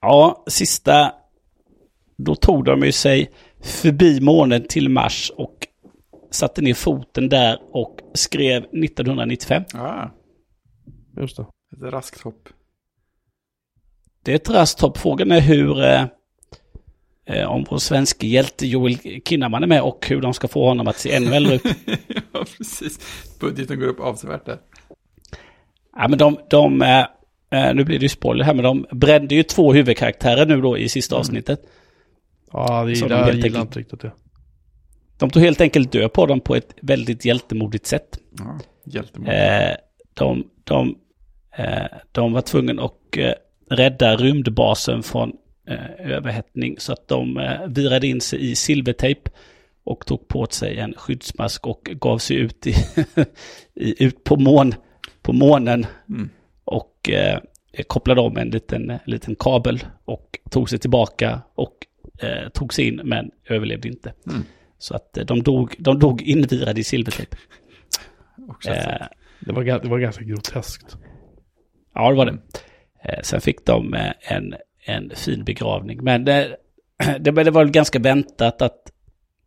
Ja, sista... Då tog de ju sig förbi månen till Mars och satte ner foten där och skrev 1995. Ah, Just det. ett raskt hopp. Det är ett raskt hopp. Frågan är hur... Eh, eh, om vår svenska hjälte Joel Kinnaman är med och hur de ska få honom att se ännu äldre ut. <laughs> ja, precis. Budgeten går upp avsevärt där. Ja, men de... de eh, eh, nu blir det ju spoiler här, men de brände ju två huvudkaraktärer nu då i sista avsnittet. Ja, det Så de jag helt gillar enkelt- inte riktigt det. De tog helt enkelt död på dem på ett väldigt hjältemodigt sätt. Ja, hjältemod. Eh, de, de, eh, de var tvungna att eh, rädda rymdbasen från eh, överhettning så att de eh, virade in sig i silvertejp och tog på sig en skyddsmask och gav sig ut, i, <laughs> i, ut på, mån, på månen Mm. och eh, kopplade om en liten, en liten kabel och tog sig tillbaka och eh, tog sig in men överlevde inte. Mm. Så att eh, de dog, de dog invirade i silvertejp. <laughs> Eh. Det var, det var ganska groteskt. Ja, det var det. Eh, Sen fick de en, en fin begravning. Men <clears throat> det, det, det var väl ganska väntat att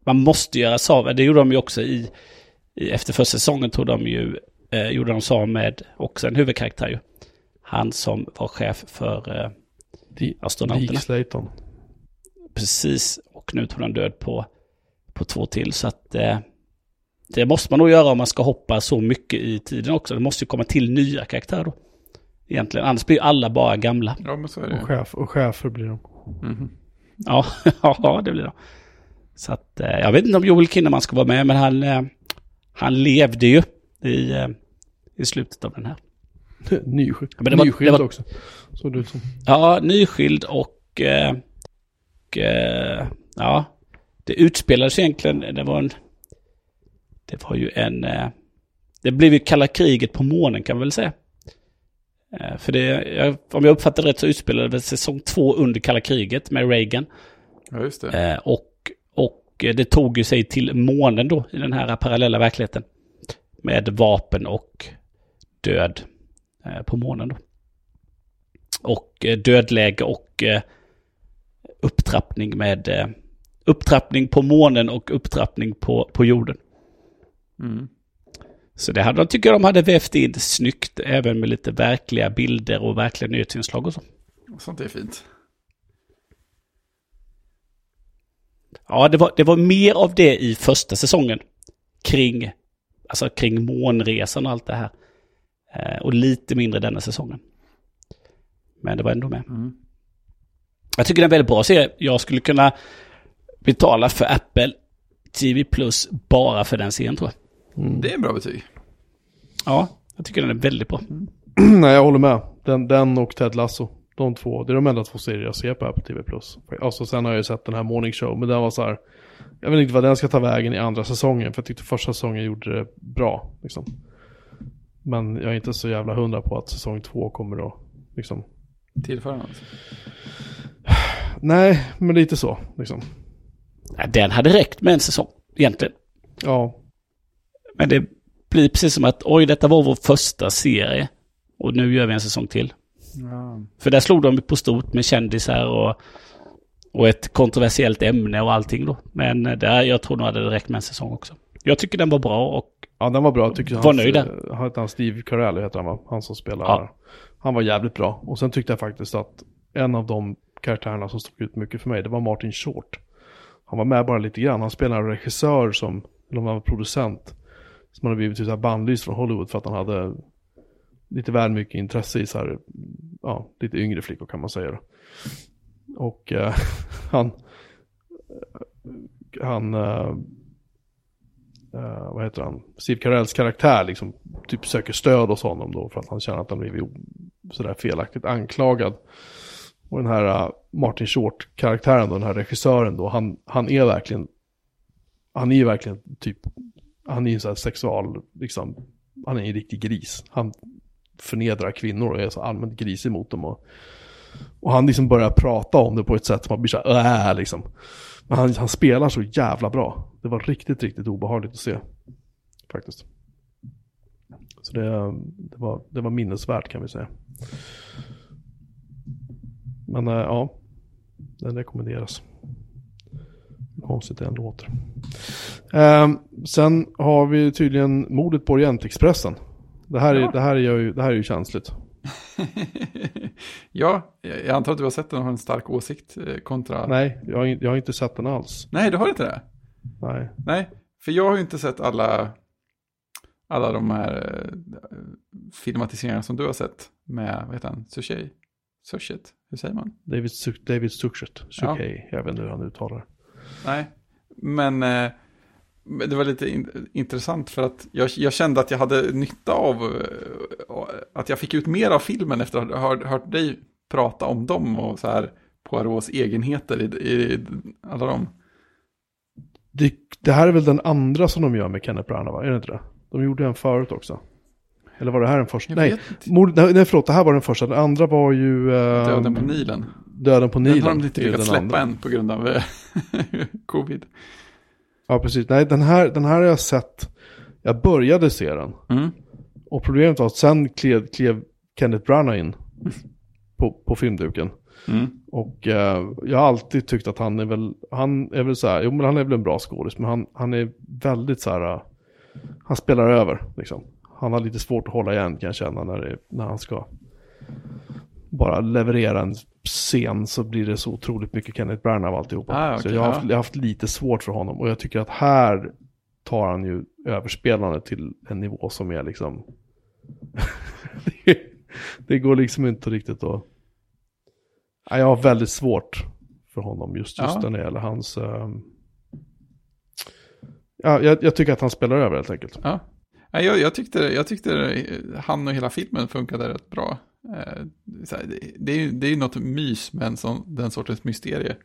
man måste göra Saab. Det gjorde de ju också i, i efter första säsongen tog de ju, eh, gjorde de Saab med också en huvudkaraktär ju. Han som var chef för eh, astronauterna. Dick Slayton. Precis, och nu tog han död på, på två till. Så att eh, det måste man nog göra om man ska hoppa så mycket i tiden också. Det måste ju komma till nya karaktärer då. Egentligen, annars blir ju alla bara gamla. Ja, men så är Och, det. chef, och chefer blir de. Mhm. Ja, <laughs> ja det blir det. Så att eh, jag vet inte om Joel Kinnaman ska vara med, men han, eh, han levde ju i, eh, i slutet av den här. <laughs> Nyskild, Men det var- Nyskild det var- också. Såg det ut som. Ja, nyskild och, eh, och eh, ja, det utspelades egentligen, det var en, det var ju en, eh, det blev ju kalla kriget på månen kan man väl säga. Eh, För det, om jag uppfattar rätt så utspelade det säsong två under kalla kriget med Reagan. Ja, just det. Eh, och, och det tog ju sig till månen då i den här parallella verkligheten. Med vapen och död på månen då. Och dödläge och upptrappning med upptrappning på månen och upptrappning på, på jorden. Mm. Så det hade, jag tycker de hade vävt in snyggt, även med lite verkliga bilder och verkliga nyhetsinslag och så. Sånt är fint. Ja, det var, det var mer av det i första säsongen. Kring, alltså kring månresan och allt det här. Eh, och lite mindre denna säsongen. Men det var ändå med. Mm. Jag tycker det är en väldigt bra serie. Jag skulle kunna betala för Apple TV Plus bara för den serien tror jag. Mm. Det är en bra betyg. Ja, jag tycker den är väldigt bra. <clears throat> Nej, jag håller med. Den, den och Ted Lasso. De två, det är de enda två serier jag ser på Apple TV+. Alltså sen har jag ju sett den här Morning Show, men den var så här. Jag vet inte vad den ska ta vägen i andra säsongen, för jag tyckte första säsongen gjorde det bra. Liksom. Men jag är inte så jävla hundra på att säsong två kommer att liksom. Tillföra något. Nej, men lite så liksom. Den hade räckt med en säsong, egentligen. Ja, Men det blir precis som att oj, detta var vår första serie. Och nu gör vi en säsong till. Ja. För där slog de på stort med kändisar och, och ett kontroversiellt ämne och allting då. Men eh, där, jag tror nog hade det räckt med en säsong också. Jag tycker den var bra och ja den var bra tycker jag. Var Hans, nöjd där. Han heter han Steve Carell, heter han va? Han som spelar Ja. Han var jävligt bra. Och sen tyckte jag faktiskt att en av de karaktärerna som stod ut mycket för mig, det var Martin Short. Han var med bara lite grann. Han spelar en regissör som, eller om han var producent, som hade blivit typ bannlyst från Hollywood för att han hade lite väl mycket intresse i så här, ja, lite yngre flickor kan man säga. då. Och eh, <laughs> han, eh, han, eh, eh, vad heter han, Steve Carells karaktär liksom typ söker stöd hos honom då för att han känner att han blivit sådär felaktigt anklagad. Och den här äh, Martin Short-karaktären då, den här regissören då, han, han är verkligen, han är ju verkligen typ, han är ju en sån här sexual, liksom, han är en riktig gris. Han förnedrar kvinnor och är så allmänt grisig mot dem. Och, och han liksom börjar prata om det på ett sätt som man blir så här, äh, liksom. Men han, han spelar så jävla bra. Det var riktigt, riktigt obehagligt att se. Faktiskt. Så det, det, var, det var minnesvärt kan vi säga. Men äh, ja, den rekommenderas. Konstigt det än låter. Ehm, sen har vi tydligen mordet på Orientexpressen. Det här, är, Ja. det, här är ju, det här är ju känsligt. <laughs> ja, jag antar att du har sett den och har en stark åsikt eh, kontra... Nej, jag har, jag har inte sett den alls. Nej, du har inte det? Nej. Nej, för jag har ju inte sett alla, alla de här eh, filmatiseringarna som du har sett med, vad heter han, Suchet? Suchet, hur säger man? David, David Suchet. Ja. Suchet, jag vet inte hur han uttalar. Nej, men eh, det var lite in, intressant för att jag, jag kände att jag hade nytta av eh, att jag fick ut mer av filmen efter att ha hört, hört dig prata om dem och så här Poirots egenheter i, i alla dem. Det, det här är väl den andra som de gör med Kenneth Branagh, va? Är det inte det? De gjorde en förut också. Eller var det här den första? Jag Nej, mord, nej, nej, förlåt, det här var den första. Den andra var ju... eh, Döden på Nilen. Döden på Den Nilen. har de inte lyckats den släppa andra. än på grund av eh, <laughs> covid. Ja, precis. Nej, den här, den här har jag sett. Jag började se den. Mm. Och problemet var att sen klev, klev Kenneth Branagh in på, på filmduken. Mm. Och eh, jag har alltid tyckt att han är väl, han är väl så här, jo men han är väl en bra skådis, men han, han är väldigt så här, eh, han spelar över liksom. Han har lite svårt att hålla igen kan jag känna när, det, när han ska bara leverera en scen så blir det så otroligt mycket Kenneth Branagh av alltihopa. Ah, okej, så jag har, haft, ja. jag har haft lite svårt för honom och jag tycker att här tar han ju överspelandet till en nivå som är liksom det, <laughs> det går liksom inte riktigt att jag har väldigt svårt för honom just, just Ja. när det gäller hans ehm, Ja, jag, jag tycker att han spelar över helt enkelt. Ja. Nej, Jag, jag, tyckte, jag tyckte han och hela filmen funkade rätt bra. Eh, det, är ju, det är något mys med en sån, den sortens mysterie.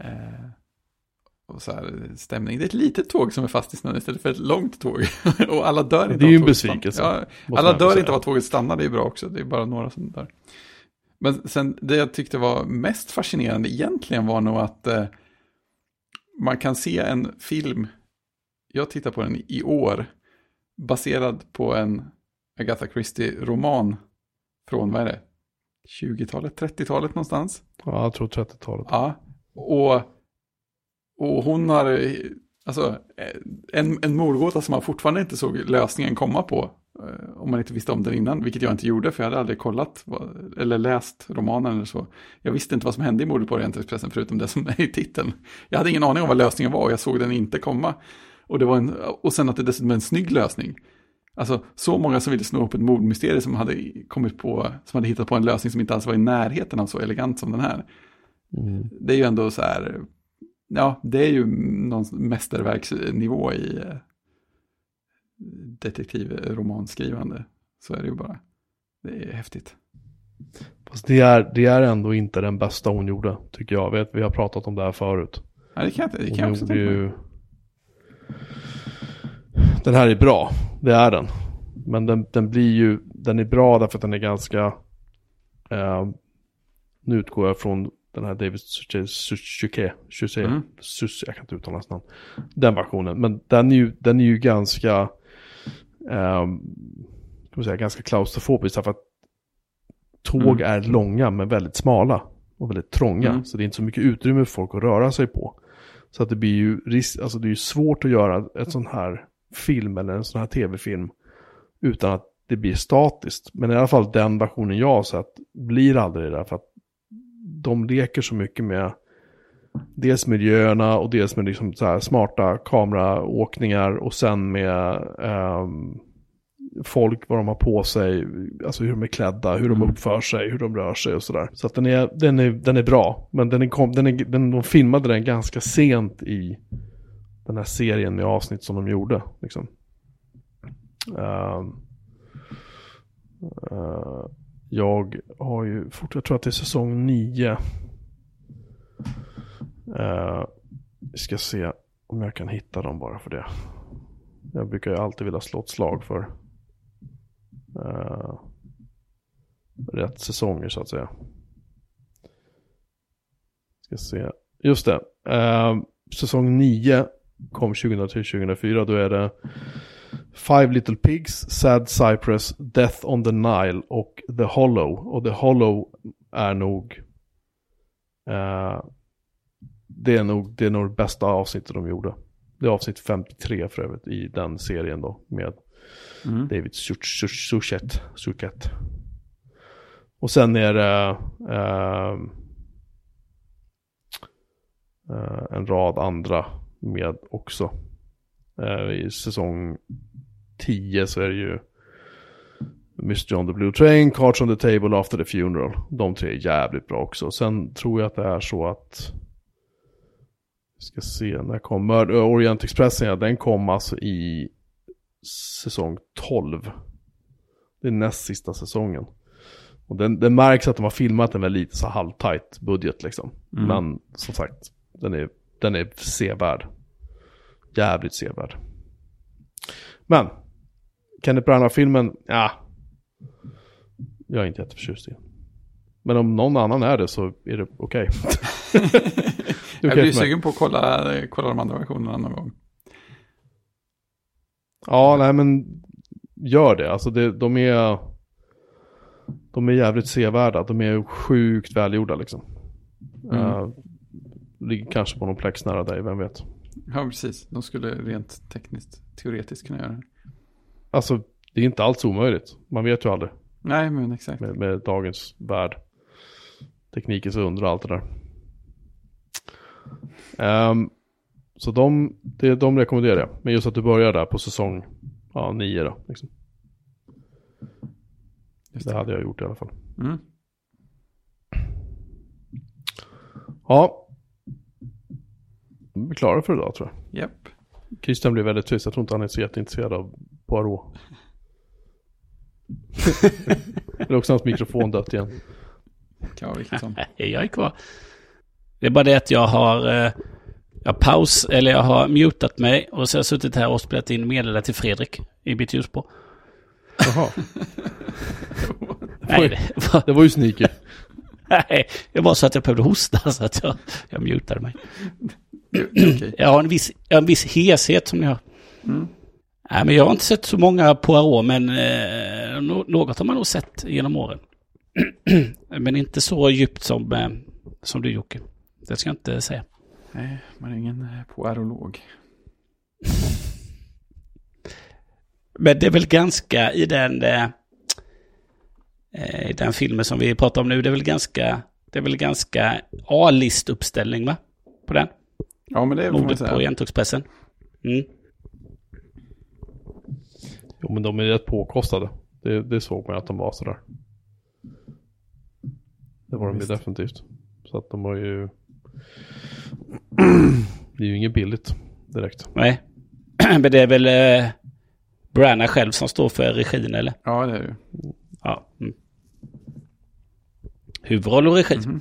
Eh, och så här, stämning. Det är ett litet tåg som är fast i snön istället för ett långt tåg. <laughs> och alla dör inte Det är ju en besvikelse, Ja, alla dör säga. inte av att tåget stannar, det är bra också. Det är bara några som dör. Men sen det jag tyckte var mest fascinerande egentligen var nog att eh, man kan se en film, jag tittar på den i år, baserad på en Agatha Christie-roman från, vad är det, 20-talet, 30-talet någonstans. Ja, jag tror 30-talet. Ja, och, och hon har Alltså, en, en mordgåta som man fortfarande inte såg lösningen komma på. eh, Om man inte visste om den innan, vilket jag inte gjorde, för jag hade aldrig kollat eller läst romanen eller så. Jag visste inte vad som hände i mordet på Orientexpressen, förutom det som är i titeln. Jag hade ingen aning om vad lösningen var, och jag såg den inte komma. Och, det var en, och sen att det dessutom är en snygg lösning. Alltså, så många som ville sno upp ett mordmysterium som hade kommit på, som hade hittat på en lösning som inte alls var i närheten av så elegant som den här. Det är ju ändå så här, ja, det är ju någon mästerverksnivå i eh, detektivromanskrivande. Så är det ju bara. Det är häftigt. Fast det är, det är ändå inte den bästa hon gjorde, tycker jag. Vet, vi har pratat om det här förut. Ja, det kan jag, inte- det kan jag också tänka mig. Den här är bra, det är den. Men den, den blir ju, den är bra därför att den är ganska... Eh, nu utgår jag från den här David Suzuki, Mm. Jag kan inte uttala hans namn. Den versionen, men den är ju, den är ju ganska, eh, man säga, ganska klaustrofobisk därför att tåg är långa men väldigt smala och väldigt trånga. Mm. Så det är inte så mycket utrymme för folk att röra sig på. Så att det blir ju risk, alltså det är ju svårt att göra ett sån här film eller en sån här tv-film utan att det blir statiskt. Men i alla fall den versionen jag har sett blir aldrig det för att de leker så mycket med dels miljöerna och dels med liksom så här smarta kameraåkningar och sen med ehm, folk, vad de har på sig, alltså hur de är klädda, hur de Mm. uppför sig, hur de rör sig och sådär. Så att den är, den är, den är bra, men den är, kom, den är, den, de filmade den ganska sent i den här serien med avsnitt som de gjorde. Liksom. Ehm, uh, jag har ju fort, jag tror att det är säsong 9. Uh, eh, vi ska se om jag kan hitta dem bara för det. Jag brukar ju alltid vilja slå ett slag för uh, rätt säsonger så att säga. Ska se. Just det. Uh, säsong 9 kom 2003-2004. Då är det Five Little Pigs, Sad Cypress, Death on the Nile och The Hollow. Och The Hollow är nog eh, det är nog det är nog det bästa avsnittet de gjorde. Det är avsnitt 53 för övrigt i den serien då med Mm. David Suchet. Suchet. Och sen är det eh, eh, en rad andra med också. Eh, I säsong 10 så är det ju Mr. on the Blue Train, Cards on the Table, After the Funeral. De tre är jävligt bra också. Sen tror jag att det är så att vi ska se, när kommer Orient Expressen? Ja, den kom alltså i säsong 12. Det är näst sista säsongen. Och den, det märks att de har filmat den med lite så halvtajt budget liksom. Mm. Men som sagt, den är, den är sevärd. Jävligt sevärd. Men, Kenneth Branagh-filmen, ja. Jag är inte jätteförtjust i den. Men om någon annan är det så är det okej. <laughs> <laughs> Det är jag blir sugen på att kolla, kolla de andra versionerna någon gång. Ja, nej men gör det. Alltså det, de är de är jävligt sevärda. De är sjukt välgjorda liksom. Mm. Eh, ligger kanske på någon plex nära dig, vem vet. Ja, precis. De skulle rent tekniskt, teoretiskt kunna göra det. Alltså, det är inte alls omöjligt. Man vet ju aldrig Nej, men exakt. med, med dagens värld. Teknikens under och allt det där. Ehm, så de, det, de rekommenderar jag. Men just att du börjar där på säsong ja, nio då. Liksom. Just Det det. hade jag gjort i alla fall. Mm. Ja. Vi är klara för idag tror jag. Japp. Christian blir väldigt tyst. Jag tror inte han är så jätteintresserad av Poirot. <laughs> Eller också hans mikrofon dött igen. Nej, <laughs> jag är kvar. Det är bara det att jag har, eh, jag har paus, eller jag har mutat mig och så har jag suttit här och spelat in meddelande till Fredrik i mitt ljusspår. Jaha, Nej, det var, det var ju sneaky. <laughs> nej, det var så att jag behövde hosta så att jag, jag mutade mig. <clears throat> Jag har en viss, har en viss heshet som ni hör. Mm. Nej, men jag har inte sett så många Poirot, men eh, nå- något har man nog sett genom åren. <clears throat> men inte så djupt som, eh, som du Jocke. Det ska jag inte säga. Nej, man är ingen eh, poirolog. Men det är väl ganska i den, eh, i den filmen som vi pratar om nu, det är väl ganska, det är väl ganska A-listuppställning va? På den. Ja, men det får man Mordet på säga. Orientexpressen. Mm. Jo, men de är rätt påkostade. Det, det såg man att de var sådär. Det var de ju definitivt. Så att de har ju... <clears throat> det är ju inget billigt direkt. Nej. <clears throat> Men det är väl eh, Branagh själv som står för regin eller? Ja, det är det ju. Ja. Mm. Huvudroll och regi. Mhm.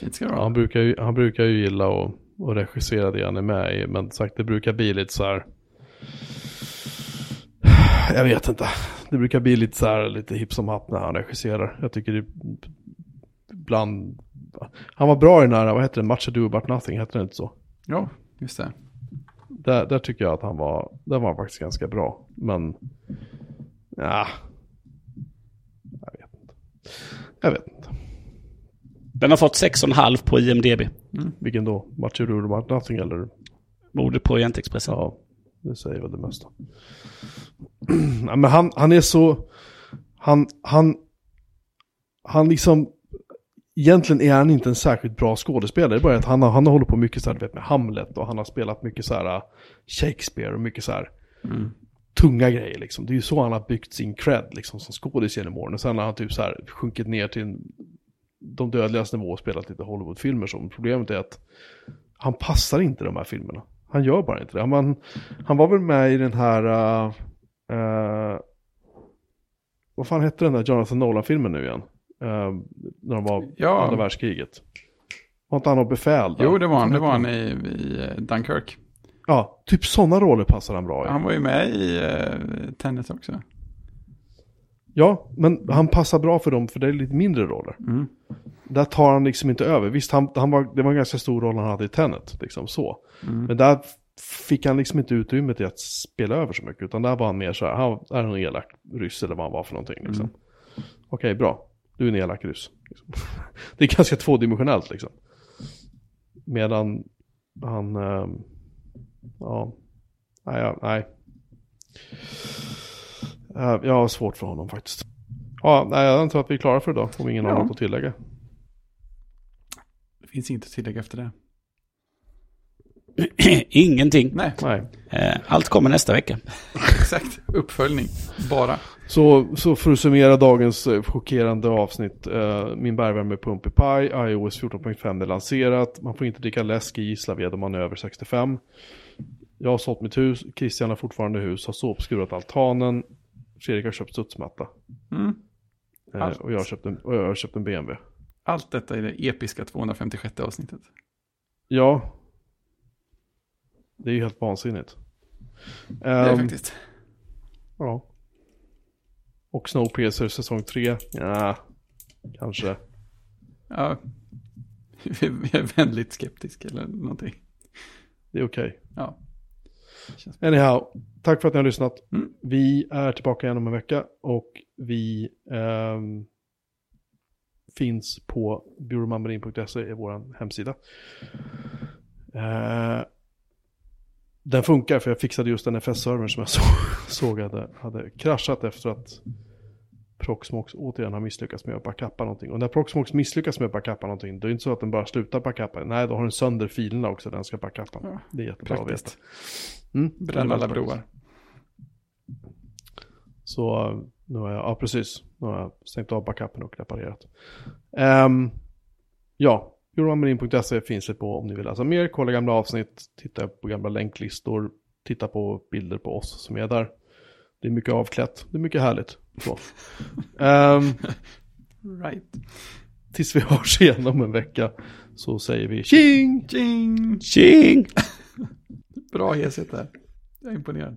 Fint ska det vara. han, brukar ju, han brukar ju gilla att, att regissera det han är med i. Men sagt, det brukar bli lite så här... Jag vet inte. Det brukar bli lite så här, lite hipp som happ när han regisserar. Jag tycker det ibland... Han var bra i den här, vad heter det, Much Ado About Nothing, heter det inte så? Ja, just det. Där, där tycker jag att han var, där var han faktiskt ganska bra. Men, ja. Jag vet inte. Jag vet inte. Den har fått 6,5 på IMDB. Vilken då? About Nothing eller? Mordet på Orientexpressen. Ja, det säger väl det mesta. <clears throat> Nej, men han, han är så, han, han, han liksom, egentligen är han inte en särskilt bra skådespelare. Det är bara att han har, han har hållit på mycket så här, vet, med Hamlet och han har spelat mycket så här uh, Shakespeare och mycket så här Mm. tunga grejer liksom. Det är ju så han har byggt sin cred liksom som skådis genom åren. Och sen har han typ så här sjunkit ner till en, de dödligas nivå och spelat lite Hollywoodfilmer som. Problemet är att han passar inte de här filmerna. Han gör bara inte det. Han, han var väl med i den här, uh, uh, vad fan hette den där Jonathan Nolan-filmen nu igen? Uh, när de var Ja. andra världskriget. Var inte han något befäl där? Jo, det var han. Det var han i, i Dunkirk. Ja, typ sådana roller passar han bra i. Han var ju med i uh, Tennis också. Ja, men han passar bra för dem för det är lite mindre roller. Mm. Där tar han liksom inte över. Visst, han, han var, det var en ganska stor roll han hade i Tenet, liksom så. Mm. Men där fick han liksom inte utrymme till att spela över så mycket. Utan där var han mer så här, han är en elak ryss eller vad han var för någonting. Liksom. Mm. Okej, bra. Du är en elak ryss. Liksom. <laughs> det är ganska tvådimensionellt liksom. Medan han, ehm, ja, nej, nej. Eh, Jag har svårt för honom faktiskt. Ja, nej, jag tror att vi är klara för idag, om ingen har Ja. något att tillägga. Det finns inget att tillägga efter det. <clears throat> Ingenting. Nej, Nej. Eh, Allt kommer nästa vecka. <laughs> exakt. Uppföljning. Bara. Så, så för att summera dagens eh, chockerande avsnitt. Eh, min bergvärmepump är paj, iOS 14.5 är lanserat. Man får inte dricka läsk i Gislaved om man är över 65. Jag har sålt mitt hus, Christian har fortfarande hus, har såpskurat altanen. Fredrik har köpt studsmatta. Mm. Eh, och, jag har köpt en, och jag har köpt en BMW. Allt detta i det episka 256 avsnittet. Ja. Det är ju helt vansinnigt. Det är Ehm, faktiskt. Ja. Och Snowpiercer säsong 3. Ja, kanske. Ja. <laughs> Vi är väldigt skeptiska eller någonting. Det är okej. Ja. Anyhow, tack för att ni har lyssnat. Mm. Vi är tillbaka igen om en vecka och vi ehm, finns på byråmammarin.se i vår hemsida. Eh, den funkar för jag fixade just den FS-servern som jag <laughs> så, såg hade, hade kraschat efter att Proxmox återigen har misslyckats med att backuppa någonting. Och när Proxmox misslyckas med att backuppa någonting, då är det inte så att den bara slutar backuppa. Nej, då har den sönder filerna också, den ska backuppa. Ja, Det är jättebra att veta. Praktiskt. Mm, Bränn det är alla broar. praktiskt. Så uh, nu har jag, ja precis, nu har jag stängt av backupen och reparerat. Um, ja, euroamarin.se finns det på om ni vill läsa mer, kolla gamla avsnitt, titta på gamla länklistor, titta på bilder på oss som är där. Det är mycket avklätt, det är mycket härligt. Ehm, Right. tills vi hörs igen om en vecka så säger vi tjing! Tjing! Tjing! Bra heshet där. Jag är imponerad.